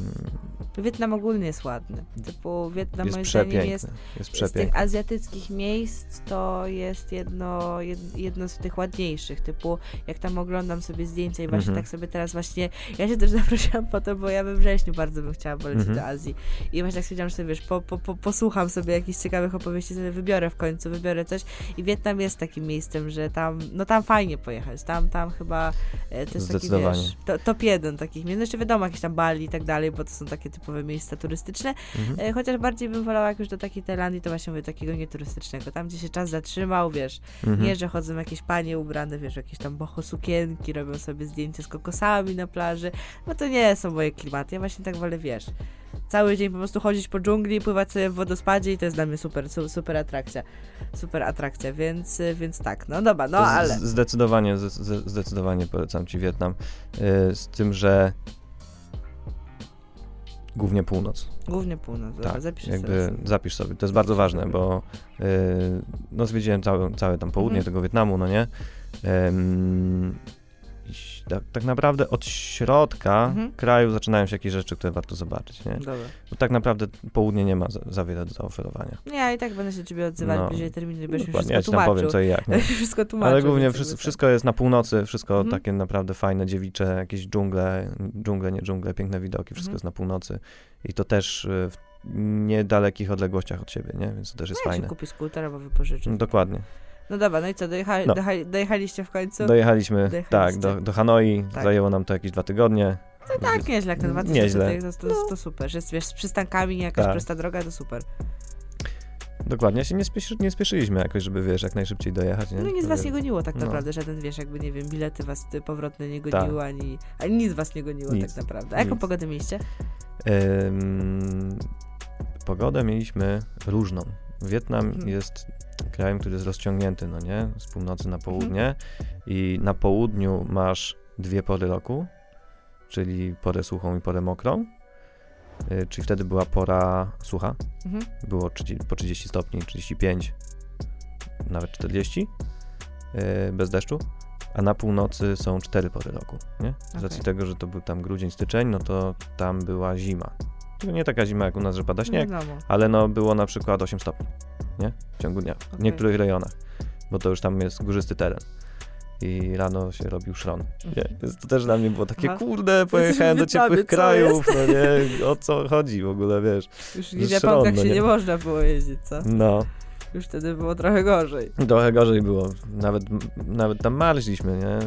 Wietnam ogólnie jest ładny. Typu Wietnam jest moim zdaniem jest, jest z tych azjatyckich miejsc to jest jedno, jedno z tych ładniejszych. Typu jak tam oglądam sobie zdjęcia i właśnie mm -hmm. tak sobie teraz właśnie, ja się też zaprosiłam po to, bo ja we wrześniu bardzo bym chciała polecieć mm -hmm. do Azji. I właśnie tak stwierdziłam, że sobie wiesz, po, po, po, posłucham sobie jakichś ciekawych opowieści, sobie wybiorę w końcu, wybiorę coś. I Wietnam jest takim miejscem, że tam, no tam fajnie pojechać. Tam, tam chyba e, to jest taki, wiesz, to, top jeden takich miejsc. No jeszcze wiadomo, jakieś tam Bali i tak dalej, bo to są takie typowe miejsca turystyczne. Mhm. E, chociaż bardziej bym wolała, jak już do takiej Tajlandii, to właśnie mówię, takiego nieturystycznego. Tam, gdzie się czas zatrzymał, wiesz, mhm. nie, że chodzą jakieś panie ubrane, wiesz, jakieś tam boho sukienki, robią sobie zdjęcia z kokosami na plaży. No to nie są moje klimaty. Ja właśnie tak wolę, wiesz, cały dzień po prostu chodzić po dżungli, pływać sobie w wodospadzie i to jest dla mnie super, super atrakcja. Super atrakcja, więc, więc tak, no dobra, no ale... Zdecydowanie, zdecydowanie polecam Ci Wietnam. Y, z tym, że Głównie północ. Głównie północ, tak, zapisz jakby sobie. Zapisz sobie, to jest bardzo ważne, bo yy, no zwiedziłem całe, całe tam południe mhm. tego Wietnamu, no nie? Tak, tak naprawdę od środka mhm. kraju zaczynają się jakieś rzeczy, które warto zobaczyć, nie? Dobra. Bo tak naprawdę południe nie ma za, za wiele do zaoferowania. Ja i tak będę się ciebie odzywać no, bliżej terminu, będziesz mi wszystko ja ci tam powiem co i jak. Nie? wszystko tłumaczył. Ale głównie wszystko, wszystko jest na północy, wszystko mhm. takie naprawdę fajne, dziewicze, jakieś dżungle, dżungle, nie dżungle, piękne widoki, wszystko mhm. jest na północy i to też y, w niedalekich odległościach od siebie, nie? Więc to też jest no, fajne. kupić skuter albo wypożyczyć. Dokładnie. No dobra, no i co, dojecha no. dojechaliście w końcu? Dojechaliście. tak, do, do Hanoi, tak. zajęło nam to jakieś dwa tygodnie, To tak, nieźle, jak na 2000 nieźle. To, to, no. to super, że jest, wiesz, z przystankami, jakaś tak. prosta droga, to super. Dokładnie, się nie, spieszy, nie spieszyliśmy jakoś, żeby, wiesz, jak najszybciej dojechać, nie? No nic was nie goniło tak no. naprawdę, no. żaden, wiesz, jakby, nie wiem, bilety was powrotne nie goniły, tak. ani, ani nic was nie goniło nic. tak naprawdę. A jaką nic. pogodę mieliście? Ym, pogodę mieliśmy różną. Wietnam hmm. jest krajem, który jest rozciągnięty, no nie? Z północy na południe hmm. i na południu masz dwie pory roku, czyli porę suchą i porę mokrą Y, czyli wtedy była pora sucha. Mhm. Było 30, po 30 stopni, 35, nawet 40 y, bez deszczu. A na północy są cztery pory roku, nie? Z okay. racji tego, że to był tam grudzień, styczeń, no to tam była zima. Nie taka zima jak u nas, że pada śnieg, no, ale no było na przykład 8 stopni, nie? W ciągu dnia, okay. w niektórych rejonach, bo to już tam jest górzysty teren i rano się robił szron. Nie? Mhm. To też dla mnie było takie, Aha. kurde, pojechałem do ciepłych krajów, no nie, o co chodzi w ogóle, wiesz. Już nie Japonach no, się nie? nie można było jeździć, co? No. Już wtedy było trochę gorzej. Trochę gorzej było. Nawet, nawet tam marzliśmy, nie?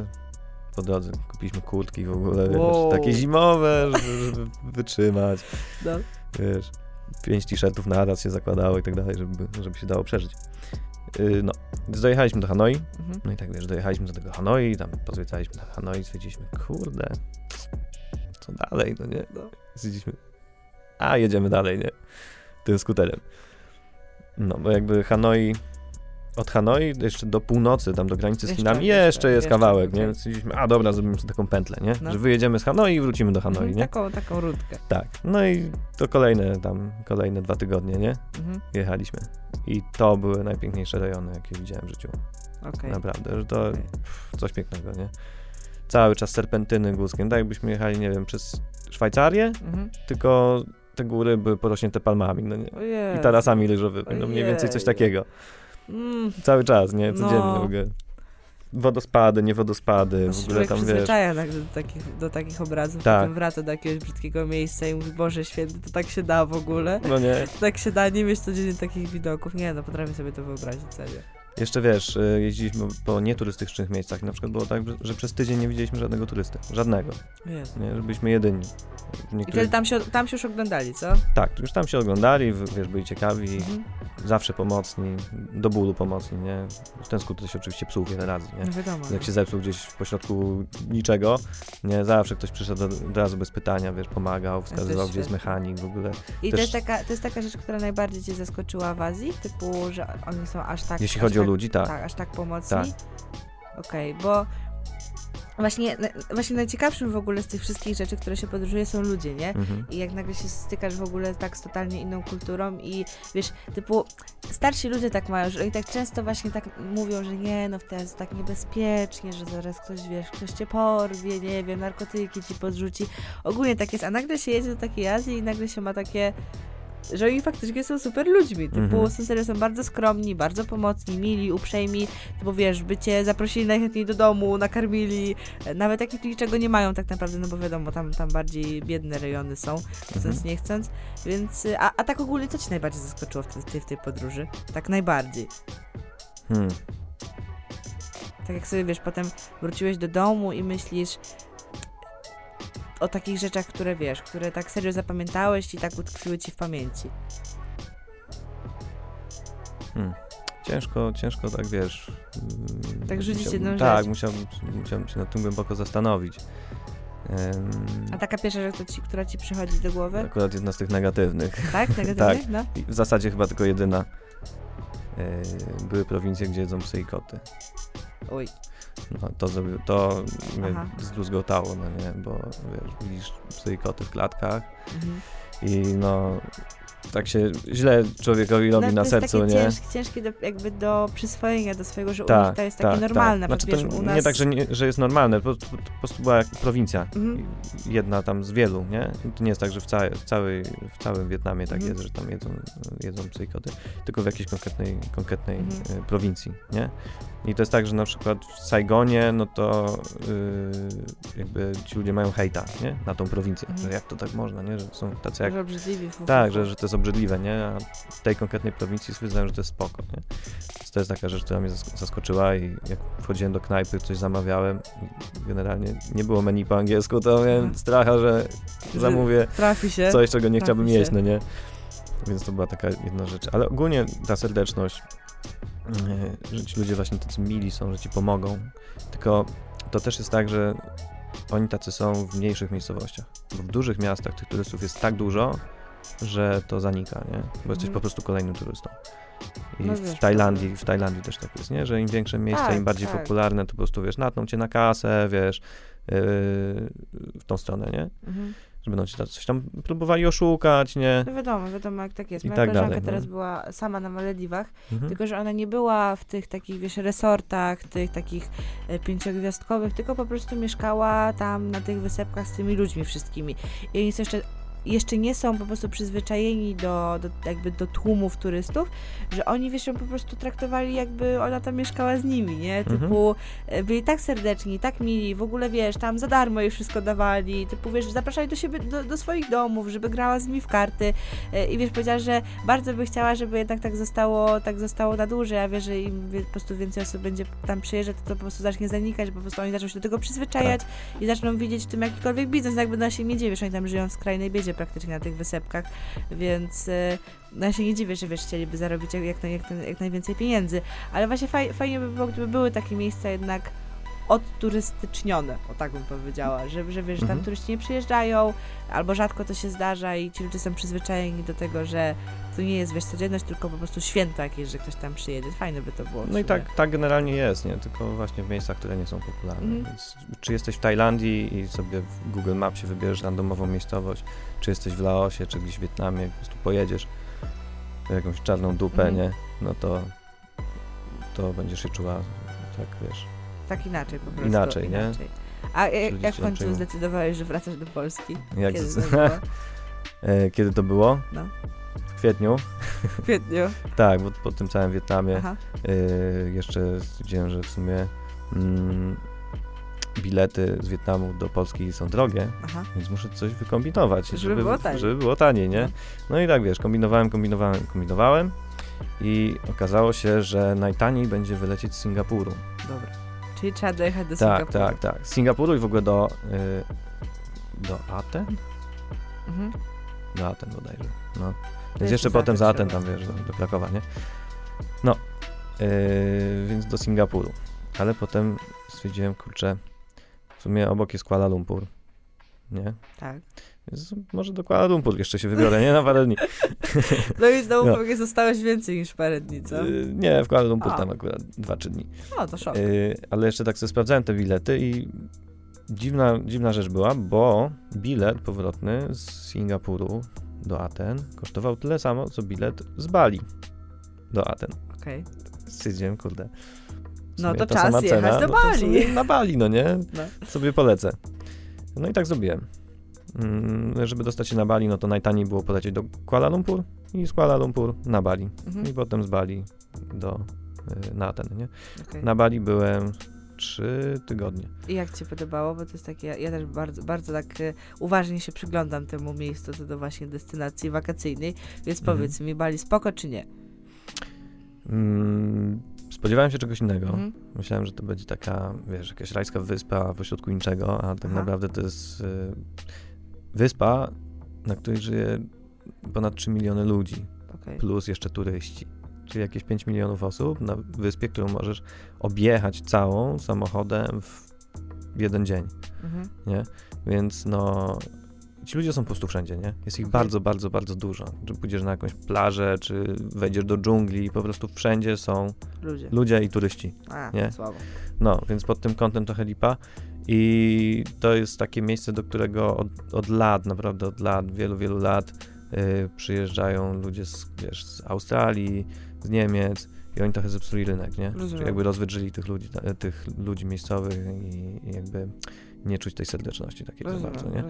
Po drodze kupiliśmy kurtki w ogóle, wow. wiesz, takie zimowe, żeby, wytrzymać. No. Wiesz, pięć t-shirtów na raz się zakładało i tak dalej, żeby, żeby się dało przeżyć. Yy, no, dojechaliśmy do Hanoi, mhm. no i tak wiesz, dojechaliśmy do tego Hanoi, tam pozwiedzaliśmy na Hanoi, stwierdziliśmy, kurde, co dalej, no nie? No. Stwierdziliśmy, a jedziemy dalej, nie? Tym skuterem. No, bo jakby Hanoi od Hanoi jeszcze do północy, tam do granicy z jeszcze, Chinami, jeszcze, jeszcze jest jeszcze, kawałek, nie? Więc stwierdziliśmy, a dobra, zrobimy sobie taką pętlę, nie? No. Że wyjedziemy z Hanoi i wrócimy do Hanoi, mhm, nie? Taką, taką rundkę. Tak. No i to kolejne tam, kolejne dwa tygodnie, nie? Mhm. Jechaliśmy. I to były najpiękniejsze rejony, jakie widziałem w życiu. Okay. Naprawdę, że to okay. pff, coś pięknego, nie? Cały czas serpentyny górskie. Tak jakbyśmy jechali, nie wiem, przez Szwajcarię, mhm. tylko te góry były porośnięte palmami, no nie? I tarasami ryżowymi, no mniej więcej coś takiego. Mm. Cały czas, nie? Codziennie no. w ogóle. Wodospady, nie wodospady, w ogóle tam wiesz. tak do takich, do takich obrazów, tak. potem wraca do jakiegoś brzydkiego miejsca i mówi, Boże święty, to tak się da w ogóle. No nie. Tak się da nie mieć codziennie takich widoków. Nie no, potrafię sobie to wyobrazić, serio. Jeszcze wiesz, y, jeździliśmy po nieturystycznych miejscach. Na przykład było tak, że przez tydzień nie widzieliśmy żadnego turysty. Żadnego. Nie, byliśmy jedyni. Niektórych... I wtedy tam się, tam się już oglądali, co? Tak, już tam się oglądali, wiesz, byli ciekawi, mhm. zawsze pomocni, do bólu pomocni, nie? Ten skuter się oczywiście psuł wiele razy, nie? No wiadomo. Jak się zepsuł gdzieś w pośrodku niczego, nie? Zawsze ktoś przyszedł od, razu bez pytania, wiesz, pomagał, wskazywał, gdzie jest mechanik w ogóle. I Też... to, jest taka, to jest taka rzecz, która najbardziej cię zaskoczyła w Azji? Typu, że oni są aż tak... Jeśli chodzi o ludzi, tak. Tak, aż tak pomocni? Tak. Okej, okay, bo Właśnie, właśnie najciekawszym w ogóle z tych wszystkich rzeczy, które się podróżuje, są ludzie, nie? Mhm. I jak nagle się stykasz w ogóle tak z totalnie inną kulturą i wiesz, typu starsi ludzie tak mają, że oni tak często właśnie tak mówią, że nie, no wtedy jest tak niebezpiecznie, że zaraz ktoś, wiesz, ktoś cię porwie, nie wiem, narkotyki ci podrzuci. Ogólnie tak jest, a nagle się jedzie do takiej Azji i nagle się ma takie że oni faktycznie są super ludźmi. Typu są serio, są bardzo skromni, bardzo pomocni, mili, uprzejmi, bo wiesz, by cię zaprosili najchętniej do domu, nakarmili, nawet jak niczego nie mają tak naprawdę, no bo wiadomo, tam, tam bardziej biedne rejony są, chcąc mhm. nie chcąc, więc, a, a tak ogólnie co ci najbardziej zaskoczyło w tej, w tej podróży? Tak najbardziej. Hmm. Tak jak sobie, wiesz, potem wróciłeś do domu i myślisz, o takich rzeczach, które wiesz, które tak serio zapamiętałeś i tak utkwiły ci w pamięci? Hmm. Ciężko, ciężko tak wiesz. Mm, tak rzucić jedną Tak, rzecz. musiałbym, musiałbym się nad tym głęboko zastanowić. Um, A taka pierwsza rzecz, ci, która ci przychodzi do głowy? Akurat jedna z tych negatywnych. Tak? Negatywnych? tak. No? w zasadzie chyba tylko jedyna. Yy, były prowincje, gdzie jedzą psy i koty. Oj. No, to zrobił, to mnie zdruzgotało, no nie, bo wiesz, widzisz psy koty w klatkach mhm. i no tak się źle człowiekowi robi no, na sercu, nie? Cięż, ciężkie do, jakby do przyswojenia do swojego, że tak, u nich to jest takie tak, normalne. Tak. Znaczy, to nas... Nie tak, że, nie, że jest normalne, po, po, po prostu była jak prowincja, mhm. jedna tam z wielu, nie? To nie jest tak, że w, całej, w, całej, w całym Wietnamie tak mhm. jest, że tam jedzą, jedzą psy i koty, tylko w jakiejś konkretnej, konkretnej mhm. E, prowincji, nie? I to jest tak, że na przykład w Saigonie, no to yy, jakby ci ludzie mają hejta, nie? Na tą prowincję, mhm. że jak to tak można, nie? Że są tacy jak... Że obrzydliwi. Tak, że, że to jest obrzydliwe, nie? A w tej konkretnej prowincji stwierdzałem, że to jest spoko, nie? Więc to jest taka rzecz, która mnie zaskoczyła i jak wchodziłem do knajpy, coś zamawiałem, generalnie nie było menu po angielsku, to miałem mhm. stracha, że zamówię coś, czego nie chciałbym jeść, no nie? Więc to była taka jedna rzecz. Ale ogólnie ta serdeczność, że ci ludzie właśnie tacy mili są, że ci pomogą. Tylko to też jest tak, że oni tacy są w mniejszych miejscowościach. Bo w dużych miastach tych turystów jest tak dużo, że to zanika, nie? Bo jesteś mm. po prostu kolejnym turystą. I no w Tajlandii, w Tajlandii też tak jest, nie? Że im większe miejsce, tak, im bardziej tak. popularne, to po prostu, wiesz, natną cię na kasę, wiesz, yy, w tą stronę, nie? Mhm że będą ci coś tam próbowali oszukać, nie? No wiadomo, wiadomo jak tak jest. Moja tak koleżanka teraz no. była sama na Malediwach, mhm. tylko że ona nie była w tych takich, wiesz, resortach, tych takich e, pięciogwiazdkowych, tylko po prostu mieszkała tam na tych wysepkach z tymi ludźmi wszystkimi. I oni są jeszcze jeszcze nie są po prostu przyzwyczajeni do, do, jakby do tłumów turystów, że oni wiesz, ją po prostu traktowali jakby ona tam mieszkała z nimi, nie? Mhm. Typu mhm. byli tak serdeczni, tak mili, w ogóle wiesz, tam za darmo jej wszystko dawali, typu wiesz, zapraszali do siebie, do, do swoich domów, żeby grała z nimi w karty e, i wiesz, powiedziała, że bardzo by chciała, żeby jednak tak zostało, tak zostało na dłużej, a wiesz, że im po prostu więcej osób będzie tam przyjeżdżać, to, to po prostu zacznie zanikać, po prostu oni zaczną się do tego przyzwyczajać tak. i zaczną widzieć w tym jakikolwiek biznes, jakby na się nie dzieje, wiesz, oni tam żyją w skrajnej biedzie praktycznie na tych wysepkach, więc e, no ja się nie dziwię, że wiesz, chcieliby zarobić jak, jak, jak, jak najwięcej pieniędzy, ale właśnie faj, fajnie by było, gdyby były takie miejsca jednak odturystycznione, o tak bym powiedziała, że, że wiesz, mhm. tam turyści nie przyjeżdżają, albo rzadko to się zdarza i ci ludzie są przyzwyczajeni do tego, że to nie jest, wiesz, codzienność, tylko po prostu święto jakieś, że ktoś tam przyjedzie. Fajne by to było. No i tak, tak generalnie jest, nie? Tylko właśnie w miejscach, które nie są popularne. Mhm. Więc czy jesteś w Tajlandii i sobie w Google Mapsie wybierzesz randomową miejscowość, czy jesteś w Laosie, czy gdzieś w Wietnamie, po prostu pojedziesz w jakąś czarną dupę, mhm. nie? No to to będziesz się czuła tak, wiesz, tak inaczej po prostu. Inaczej, nie? Inaczej. A jak, jak w końcu zdecydowałeś, że wracasz do Polski? Jak Kiedy, to było? E, kiedy to było? No. W kwietniu. W kwietniu? tak, bo po tym całym Wietnamie y, jeszcze stwierdziłem, że w sumie mm, bilety z Wietnamu do Polski są drogie, Aha. więc muszę coś wykombinować, żeby, żeby, było taniej. żeby było taniej, nie? No. no i tak, wiesz, kombinowałem, kombinowałem, kombinowałem i okazało się, że najtaniej będzie wylecieć z Singapuru. Dobra. Czyli trzeba dojechać do tak, Singapuru. Tak, tak, Z Singapuru i w ogóle do, y, do Aten? Mhm. Do Aten bodajże. No. Więc jeszcze potem za Aten tam, wiesz, do, do Krakowa, nie? No. Yy, więc do Singapuru. Ale potem stwierdziłem, kurczę, w sumie obok jest Kuala Lumpur. Nie? Tak. Więc może do Kuala Lumpur jeszcze się wybiorę, nie? Na parę dni. No i znowu no. pewnie zostałeś więcej niż parę dni, co? Yy, nie, w Kuala Lumpur tam akurat 2-3 dni. No, to szok. Yy, ale jeszcze tak sobie sprawdzałem te bilety i dziwna, dziwna rzecz była, bo bilet powrotny z Singapuru do Aten kosztował tyle samo, co bilet z Bali do Aten. Okej. Okay. Stwierdziłem, kurde. No to czas jechać cena, do Bali. No na Bali, no nie? No. Sobie polecę. No i tak zrobiłem. Mm, żeby dostać się na Bali, no to najtaniej było polecieć do Kuala Lumpur i z Kuala Lumpur na Bali. Mhm. I potem z Bali do, y, na Aten, nie? Okay. Na Bali byłem trzy tygodnie. I jak ci podobało? Bo to jest takie, ja, ja też bardzo, bardzo tak y, uważnie się przyglądam temu miejscu, to do właśnie destynacji wakacyjnej, więc mhm. powiedz mi, Bali spoko czy nie? Mm, spodziewałem się czegoś innego. Mhm. Myślałem, że to będzie taka, wiesz, jakaś rajska wyspa pośrodku niczego, a tak Aha. naprawdę to jest... Y, wyspa, na której żyje ponad 3 miliony ludzi, okay. plus jeszcze turyści. Czyli jakieś 5 milionów osób na wyspie, którą możesz objechać całą samochodem w jeden dzień. Mhm. Nie? Więc no, ci ludzie są po prostu wszędzie, nie? Jest ich okay. bardzo, bardzo, bardzo dużo. Czy pójdziesz na jakąś plażę, czy wejdziesz do dżungli, po prostu wszędzie są ludzie, ludzie i turyści. A, nie? Słabo. No, więc pod tym kątem trochę lipa. I to jest takie miejsce, do którego od, od lat, naprawdę od lat, wielu, wielu lat y, przyjeżdżają ludzie z, wiesz, z Australii, z Niemiec i oni trochę zepsuli rynek, nie? Czyli jakby rozwydrzyli tych ludzi, tych ludzi miejscowych i, i jakby nie czuć tej serdeczności takiej za bardzo, nie?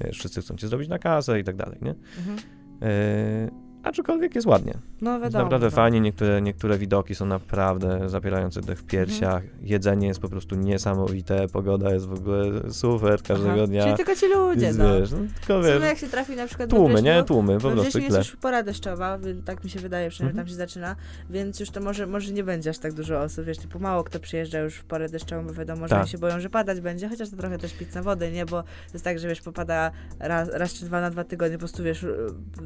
Wiesz, wszyscy chcą cię zrobić na kasę i tak dalej, nie? Mhm. Y, Aczkolwiek jest ładnie. No wiadomo. Jest naprawdę no. fajnie, niektóre, niektóre widoki są naprawdę zapierające dech w piersiach. Mhm. Jedzenie jest po prostu niesamowite, pogoda jest w ogóle super każdego Aha. dnia. Czyli tylko ci ludzie, jest, no. Wiesz, no tylko wiesz, jak się trafi na przykład Tłumy, nie? Tłumy, po prostu jest już pora deszczowa, tak mi się wydaje, przynajmniej mhm. tam się zaczyna, więc już to może, może nie będzie aż tak dużo osób, wiesz, typu mało kto przyjeżdża już w porę deszczową, bo wiadomo, że tak. się boją, że padać będzie, chociaż to trochę też pizza wody, nie? Bo to jest tak, że wiesz, popada raz, raz czy dwa na dwa tygodnie, po prostu wiesz,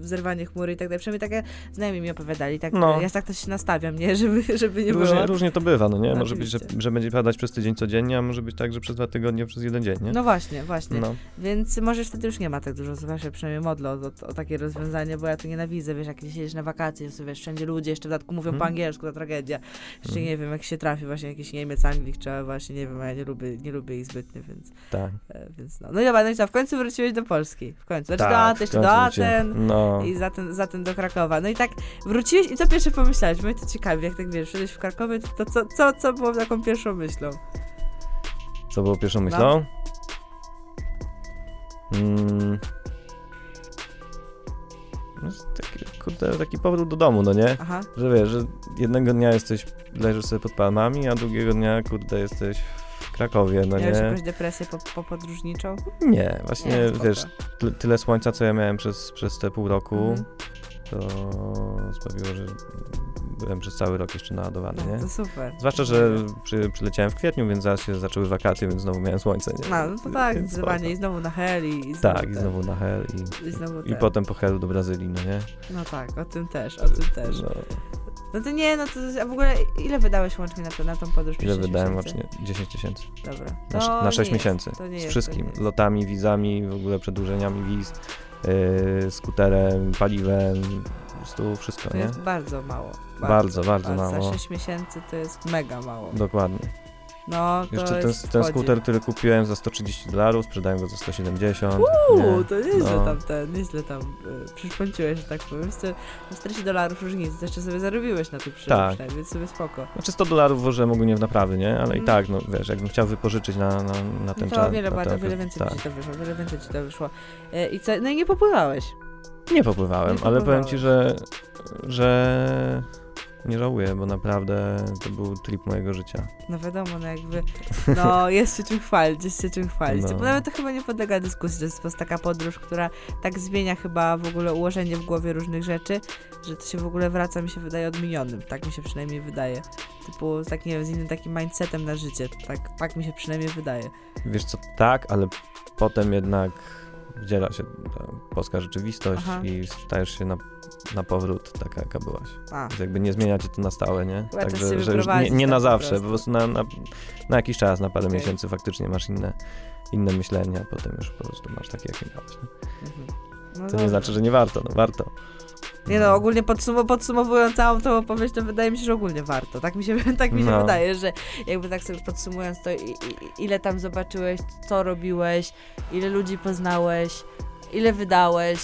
zerwanie chmury i tak dalej. Przynajmniej takie znajomi mi opowiadali. Tak, no. Ja tak też się nastawiam, nie? Żeby, żeby nie różnie, było. Różnie to bywa, no nie? No, może oczywiście. być, że, że będzie padać przez tydzień codziennie, a może być tak, że przez dwa tygodnie przez jeden dzień, nie? No właśnie, właśnie. No. Więc może wtedy już nie ma tak dużo, zwłaszcza przynajmniej modlę o, o, o, takie rozwiązanie, bo ja to nienawidzę, wiesz, jak jedziesz na wakacje, to wiesz, wszędzie ludzie, jeszcze w dodatku mówią hmm. po angielsku, to tragedia. Jeszcze hmm. nie wiem, jak się trafi właśnie jakiś Niemiec, Anglik, czy właśnie, nie wiem, ja nie lubię, nie lubię ich zbytnio, więc... Tak. E, więc no. no i dobra, no i co, w końcu wróciłeś do Polski. W końcu. Znaczy tak, do Aten, jeszcze do Aten no. i zatem, zatem do Krakowa. No i tak wróciłeś i co pierwsze pomyślałeś? Mnie to ciekawi, jak tak wiesz, wszedłeś w Krakowie, to, co, co, co było taką pierwszą myślą? Co było pierwszą no. myślą? No. Mm. No, taki, kurde, taki powrót do domu, no nie? Aha. Że wiesz, że jednego dnia jesteś, leżysz sobie pod palmami, a drugiego dnia, kurde, jesteś w Krakowie, no Miałeś nie? jakąś depresję po, po podróżniczą? Nie, właśnie, nie, wiesz, tyle słońca, co ja miałem przez, przez te pół roku, mhm. To sprawiło, że byłem przez cały rok jeszcze naładowany, no, nie? To super. Zwłaszcza, że przy, przyleciałem w kwietniu, więc zaraz się zaczęły wakacje, więc znowu miałem słońce, nie? No, no to tak, zdecydowanie. I znowu na Hel i, i znowu Tak, i znowu na Hel i, i, znowu i potem po Helu do Brazylii, no nie? No tak, o tym też, o tym też. No. No to nie, no to a w ogóle ile wydałeś łącznie na, to, na tą podróż? Ile wydałem łącznie? 10 tysięcy. Dobra. Na, na 6 miesięcy. Jest, z wszystkim. Lotami, wizami, w ogóle przedłużeniami wiz, yy, skuterem, paliwem, po prostu wszystko, to nie? jest bardzo mało. Bardzo, bardzo, bardzo mało. Za 6 miesięcy to jest mega mało. Dokładnie. No, Jeszcze ten, ten skuter, który kupiłem za 130 dolarów, sprzedałem go za 170. Uuu, nie? to nieźle no. tam ten, nieźle tam y, przyszpąciłeś, że tak powiem. 140 dolarów już nic, jeszcze sobie zarobiłeś na tym tak. więc sobie spoko. Znaczy 100 dolarów włożyłem ogólnie w naprawy, nie? Ale mm. i tak, no wiesz, jakbym chciał wypożyczyć na, na, na ten no to czas. O wiele, bardzo, wiele więcej tak. ci to wyszło, wiele więcej ci to wyszło. Y, I co, no i nie popływałeś. Nie popływałem, nie ale powiem ci, że, że nie żałuję, bo naprawdę to był trip mojego życia. No wiadomo, no jakby, no jest się czym chwalić, jest się czym chwalić. No. Bo nawet to chyba nie podlega dyskusji, to jest po prostu taka podróż, która tak zmienia chyba w ogóle ułożenie w głowie różnych rzeczy, że to się w ogóle wraca, mi się wydaje, odmienionym. Tak mi się przynajmniej wydaje. Typu z, takim, z innym takim mindsetem na życie. Tak, tak mi się przynajmniej wydaje. Wiesz co, tak, ale potem jednak wdziela się ta polska rzeczywistość Aha. i stajesz się na, na powrót taka, jaka byłaś. A. Więc jakby nie zmienia cię to na stałe, nie? Także, że już nie, nie na tak zawsze, po prostu, po prostu na, na, na, jakiś czas, na parę okay. miesięcy faktycznie masz inne, inne myślenie, a potem już po prostu masz takie, jakie miałeś. Mhm. No to nie znaczy, że nie warto, no warto. Nie no, ogólnie podsum podsumowując całą tą opowieść, to wydaje mi się, że ogólnie warto. Tak mi się, tak mi się no. wydaje, że jakby tak sobie podsumując to, i, i, ile tam zobaczyłeś, co robiłeś, ile ludzi poznałeś, ile wydałeś,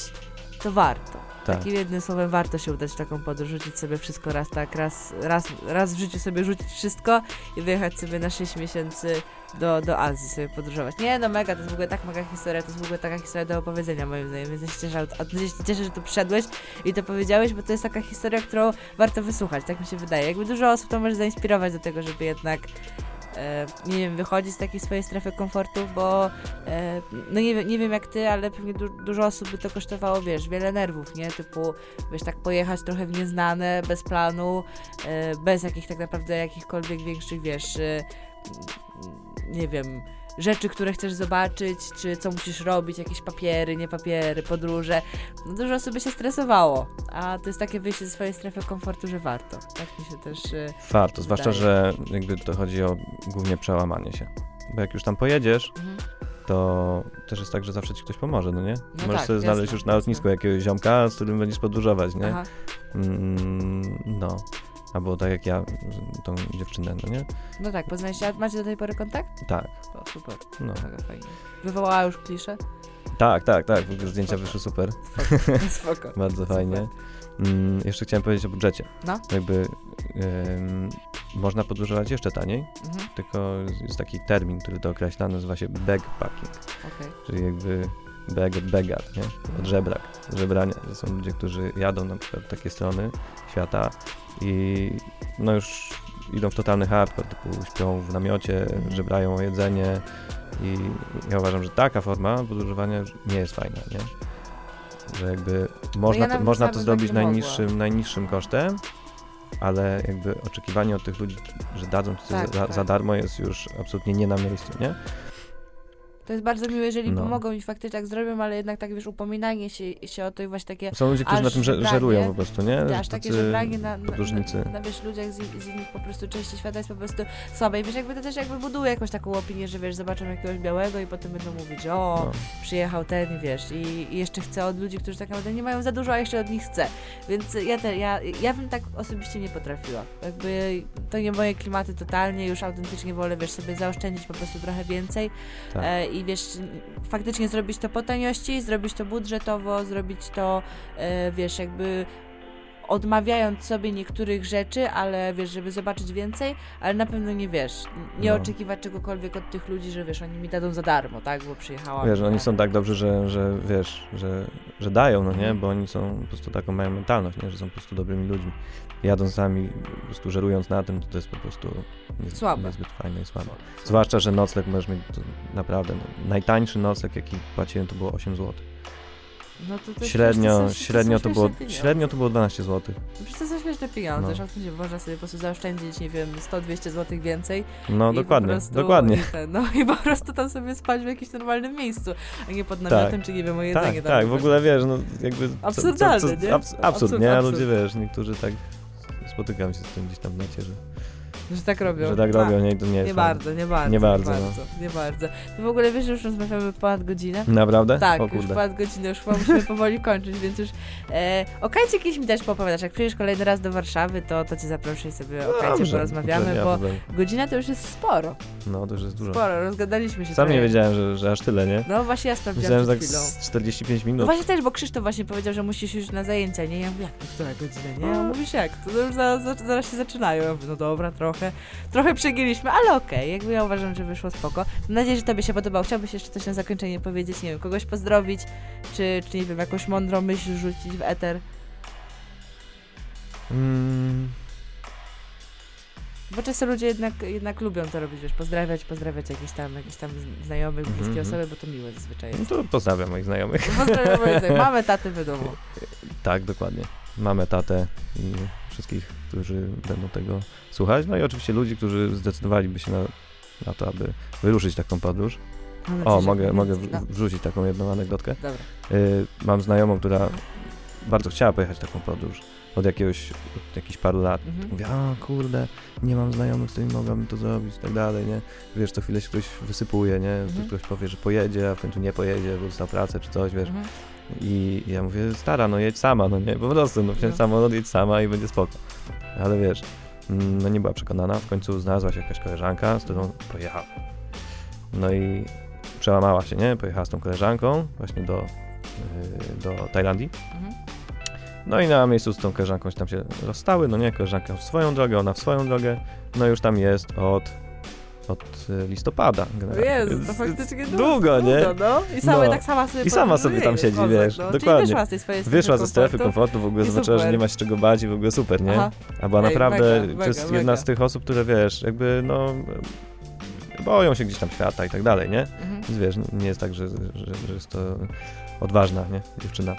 to warto. Tak. Takim jednym słowem warto się udać w taką podróż, rzucić sobie wszystko raz tak, raz, raz, raz w życiu sobie rzucić wszystko i wyjechać sobie na 6 miesięcy do, do Azji sobie podróżować. Nie, no mega, to jest w ogóle tak mega historia, to jest w ogóle taka historia do opowiedzenia moim zdaniem, więc ja się cieszę, cieszę, że tu przyszedłeś i to powiedziałeś, bo to jest taka historia, którą warto wysłuchać, tak mi się wydaje. Jakby dużo osób to może zainspirować do tego, żeby jednak nie wiem, wychodzić z takiej swojej strefy komfortu, bo e, no nie, nie wiem jak ty, ale pewnie du dużo osób by to kosztowało, wiesz, wiele nerwów, nie? Typu, wiesz, tak pojechać trochę w nieznane, bez planu, e, bez jakich tak naprawdę jakichkolwiek większych, wiesz, nie wiem, rzeczy, które chcesz zobaczyć, czy co musisz robić, jakieś papiery, nie papiery, podróże. No dużo osób by się stresowało, a to jest takie wyjście ze swojej strefy komfortu, że warto. Tak mi się też yy, Warto, wydaje. zwłaszcza, że jakby to chodzi o głównie przełamanie się. Bo jak już tam pojedziesz, mhm. to też jest tak, że zawsze ci ktoś pomoże, no nie? No Możesz tak, sobie znaleźć jasne, już na lotnisku jasne. jakiegoś ziomka, z którym będziesz podróżować, nie? Mm, no. Albo tak jak ja, tą dziewczynę, no nie? No tak, poznaliście, macie do tej pory kontakt? Tak. O, super, no. mega fajnie. Wywołała już kliszę? Tak, tak, tak, w ogóle zdjęcia spoko. wyszły super. Spoko, spoko. Bardzo fajnie. Mm, jeszcze chciałem powiedzieć o budżecie. No. Jakby można podróżować jeszcze taniej, mhm. tylko jest taki termin, który to określa, nazywa się backpacking. Okay. Czyli jakby beg, begat, nie? Od żebrak, żebrania. To są ludzie, którzy jadą na przykład w takie strony świata i no już idą w totalny hardcore, typu śpią w namiocie, żebrają o jedzenie i ja uważam, że taka forma podróżowania nie jest fajna, nie? Że jakby można, no ja to, można to zrobić najniższym, najniższym kosztem, ale jakby oczekiwanie od tych ludzi, że dadzą ci tak, za, tak. za darmo jest już absolutnie nie na miejscu, nie? To jest bardzo miłe, jeżeli no. pomogą i faktycznie tak zrobią, ale jednak tak, wiesz, upominanie się, się o to i właśnie takie... Są ludzie, którzy na tym żerują żerują po prostu, nie? Aż takie żebranie na, na, na, na, wiesz, ludziach z, z innych po prostu części świata jest po prostu słabe i wiesz, jakby to też jakby buduje jakąś taką opinię, że wiesz, zobaczą jakiegoś białego i potem będą mówić, o, no. przyjechał ten, wiesz, i, i, jeszcze chce od ludzi, którzy tak naprawdę nie mają za dużo, a jeszcze od nich chce. Więc ja, te, ja, ja bym tak osobiście nie potrafiła. Jakby to nie moje klimaty totalnie, już autentycznie wolę, wiesz, sobie zaoszczędzić po prostu trochę więcej tak. e, i wiesz, faktycznie zrobić to po taniości, zrobić to budżetowo, zrobić to, e, wiesz, jakby odmawiając sobie niektórych rzeczy, ale wiesz, żeby zobaczyć więcej, ale na pewno nie wiesz, nie no. oczekiwać czegokolwiek od tych ludzi, że wiesz, oni mi dadzą za darmo, tak, bo przyjechałam. Wiesz, oni są tak dobrzy, że, że wiesz, że, że dają, no nie, bo oni są po prostu taką mają mentalność, nie, że są po prostu dobrymi ludźmi. Jadąc sami, po prostu żerując na tym, to, to jest po prostu nie, słabe. niezbyt fajne i słabe. Zwłaszcza, że nocleg możesz mieć naprawdę, no, najtańszy nocleg, jaki płaciłem, to było 8 zł. No to, to średnio, to są, średnio, to, było, średnio to było 12 zł. Przecież to są śmieszne pieniądze, no. że można sobie po prostu zaoszczędzić, nie wiem, 100-200 zł więcej. No dokładnie, dokładnie. I ten, no i po prostu tam sobie spać w jakimś normalnym miejscu, a nie pod namiotem, tak. czy nie wiem, o jedzenie. Tak, tak, w ogóle wiesz, no jakby... Absurdalne, co, co, nie? Abs absurd, nie? A ludzie, wiesz, niektórzy tak spotykam się z tym gdzieś tam w necie, że że tak robią. Że tak robią, nie, to nie jest Nie bardzo, nie bardzo. Nie bardzo, nie bardzo, no. nie bardzo. Ty w ogóle wiesz, że już rozmawiamy ponad godzinę? Naprawdę? Tak, już ponad godzinę, już musimy powoli kończyć, więc już e, o Kajcie kiedyś mi też popowiadasz. Jak przyjedziesz kolejny raz do Warszawy, to, to cię zaproszę i sobie o Kajcie Dobrze, porozmawiamy, bo godzina to już jest sporo. No, to już jest dużo. Sporo, rozgadaliśmy się Sam trochę. nie wiedziałem, że, że aż tyle, nie? No właśnie ja sprawdziłam Myślałem, że tak 45 minut. No właśnie też, bo Krzysztof właśnie powiedział, że musisz już na zajęcia, nie? Ja mówię, jak to która godzina, nie? On mówisz jak? To już zaraz, zaraz się zaczynają. Ja mówię, no dobra, trochę, trochę przegięliśmy, ale okej, okay. jakby ja uważam, że wyszło spoko. Mam nadzieję, że tobie się podobał. Chciałbyś jeszcze coś na zakończenie powiedzieć, nie wiem, kogoś pozdrowić, czy, czy nie wiem, jakąś mądrą myśl rzucić w eter? Mm. Bo często ludzie jednak, jednak lubią to robić, wiesz, pozdrawiać, pozdrawiać jakieś tam, jakieś tam znajomych, bliskie mm -hmm. osoby, bo to miłe zazwyczaj jest. No to pozdrawiam moich znajomych. Pozdrawiam moich znajomych. Mamy tatę w domu. Tak, dokładnie. Mamy tatę i wszystkich, którzy będą tego słuchać. No i oczywiście ludzi, którzy zdecydowaliby się na, na to, aby wyruszyć taką podróż. O, mogę, mogę wrzucić taką jedną anegdotkę. Y, mam znajomą, która bardzo chciała pojechać taką podróż od jakiegoś, od jakichś paru lat. Mhm. Mówię, a kurde, nie mam znajomych, z którymi mogłabym to zrobić i tak dalej, nie? Wiesz, co chwilę się ktoś wysypuje, nie? Mhm. Ktoś powie, że pojedzie, a w końcu nie pojedzie, bo dostał pracę czy coś, wiesz. Mhm. I ja mówię, stara, no jedź sama, no nie, po prostu, no wsiądź no. samolot, jedź sama i będzie spoko. Ale wiesz, mm, no nie była przekonana, w końcu znalazła się jakaś koleżanka, z którą pojechała. No i przełamała się, nie? Pojechała z tą koleżanką właśnie do, yy, do Tajlandii. Mhm. No i na miejscu z tą koleżanką się tam się rozstały, no nie, koleżanka w swoją drogę, ona w swoją drogę, no już tam jest od od y, listopada. Jezu, to faktycznie długo, długo nie? no. I sama no. tak sama sobie I sama sobie tam siedzi, wiesz, no. dokładnie. wyszła z tej swojej strefy Wyszła ze strefy komfortu, w ogóle zobaczyła, że nie ma się czego bać i w ogóle super, nie? Aha. A była Ej, naprawdę, mega, to jest mega, jedna mega. z tych osób, które wiesz, jakby no boją się gdzieś tam świata i tak dalej, nie? Mhm. Więc wiesz, nie jest tak, że, że, że jest to odważna, nie? Dziewczyna.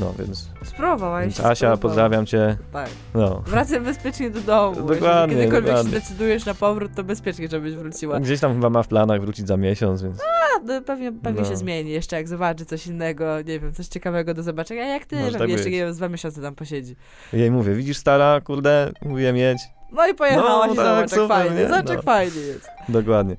No, więc... Spróbowała więc Asia, spróbował. pozdrawiam cię. Tak. No. Wracaj bezpiecznie do domu. Dokładnie, Kiedykolwiek dokładnie. się decydujesz na powrót, to bezpiecznie, żebyś wróciła. Gdzieś tam chyba ma w planach wrócić za miesiąc, więc... A, no, pewnie, pewnie no. się zmieni jeszcze, jak zobaczy coś innego, nie wiem, coś ciekawego do zobaczenia. A jak ty, Może tak jeszcze nie wiem, z dwa miesiące tam posiedzi. Jej mówię, widzisz stara, kurde, mówię mieć. No i pojechałaś no, i tak, zobacz, jak fajnie. Zobacz, jak no. fajnie jest. Dokładnie.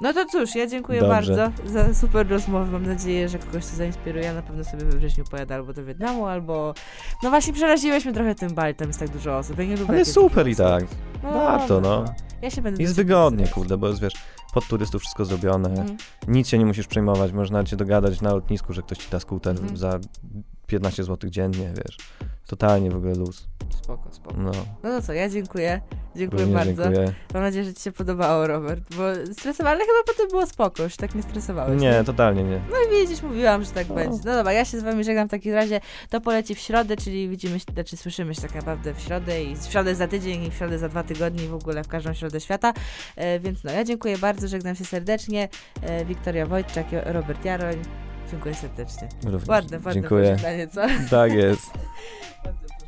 No to cóż, ja dziękuję Dobrze. bardzo za super rozmowę. Mam nadzieję, że kogoś to zainspiruje. Ja na pewno sobie we wrześniu pojadę albo do Wietnamu, albo... No właśnie przeraziłeś mnie trochę tym Bali, tam jest tak dużo osób. Ja nie lubię Ale super i tak. No, Warto, no. Ja się będę... Jest wygodnie, kurde, bo jest, wiesz, pod turystów wszystko zrobione. Mhm. Nic się nie musisz przejmować. Można cię dogadać na lotnisku, że ktoś ci da skuter mhm. za 15 zł dziennie, wiesz. Totalnie w ogóle luz. Spoko, spoko. No. No to co, ja dziękuję. Dziękuję Również bardzo. Dziękuję. Mam nadzieję, że ci się podobało, Robert, bo stresowało, ale chyba potem było spoko, już tak nie stresowałeś. Nie, totalnie nie. No i widzisz, mówiłam, że tak będzie. No dobra, ja się z wami żegnam w takim razie. To poleci w środę, czyli widzimy się, znaczy słyszymy się tak naprawdę w środę i w środę za tydzień i w środę za dwa tygodnie i w ogóle w każdą środę świata. E, więc no, ja dziękuję bardzo, żegnam się serdecznie. E, Wiktoria Wojtczak, Robert Jaroń. Dziękuję serdecznie. Również. Ładne, ładne Dziękuję. co? Tak jest.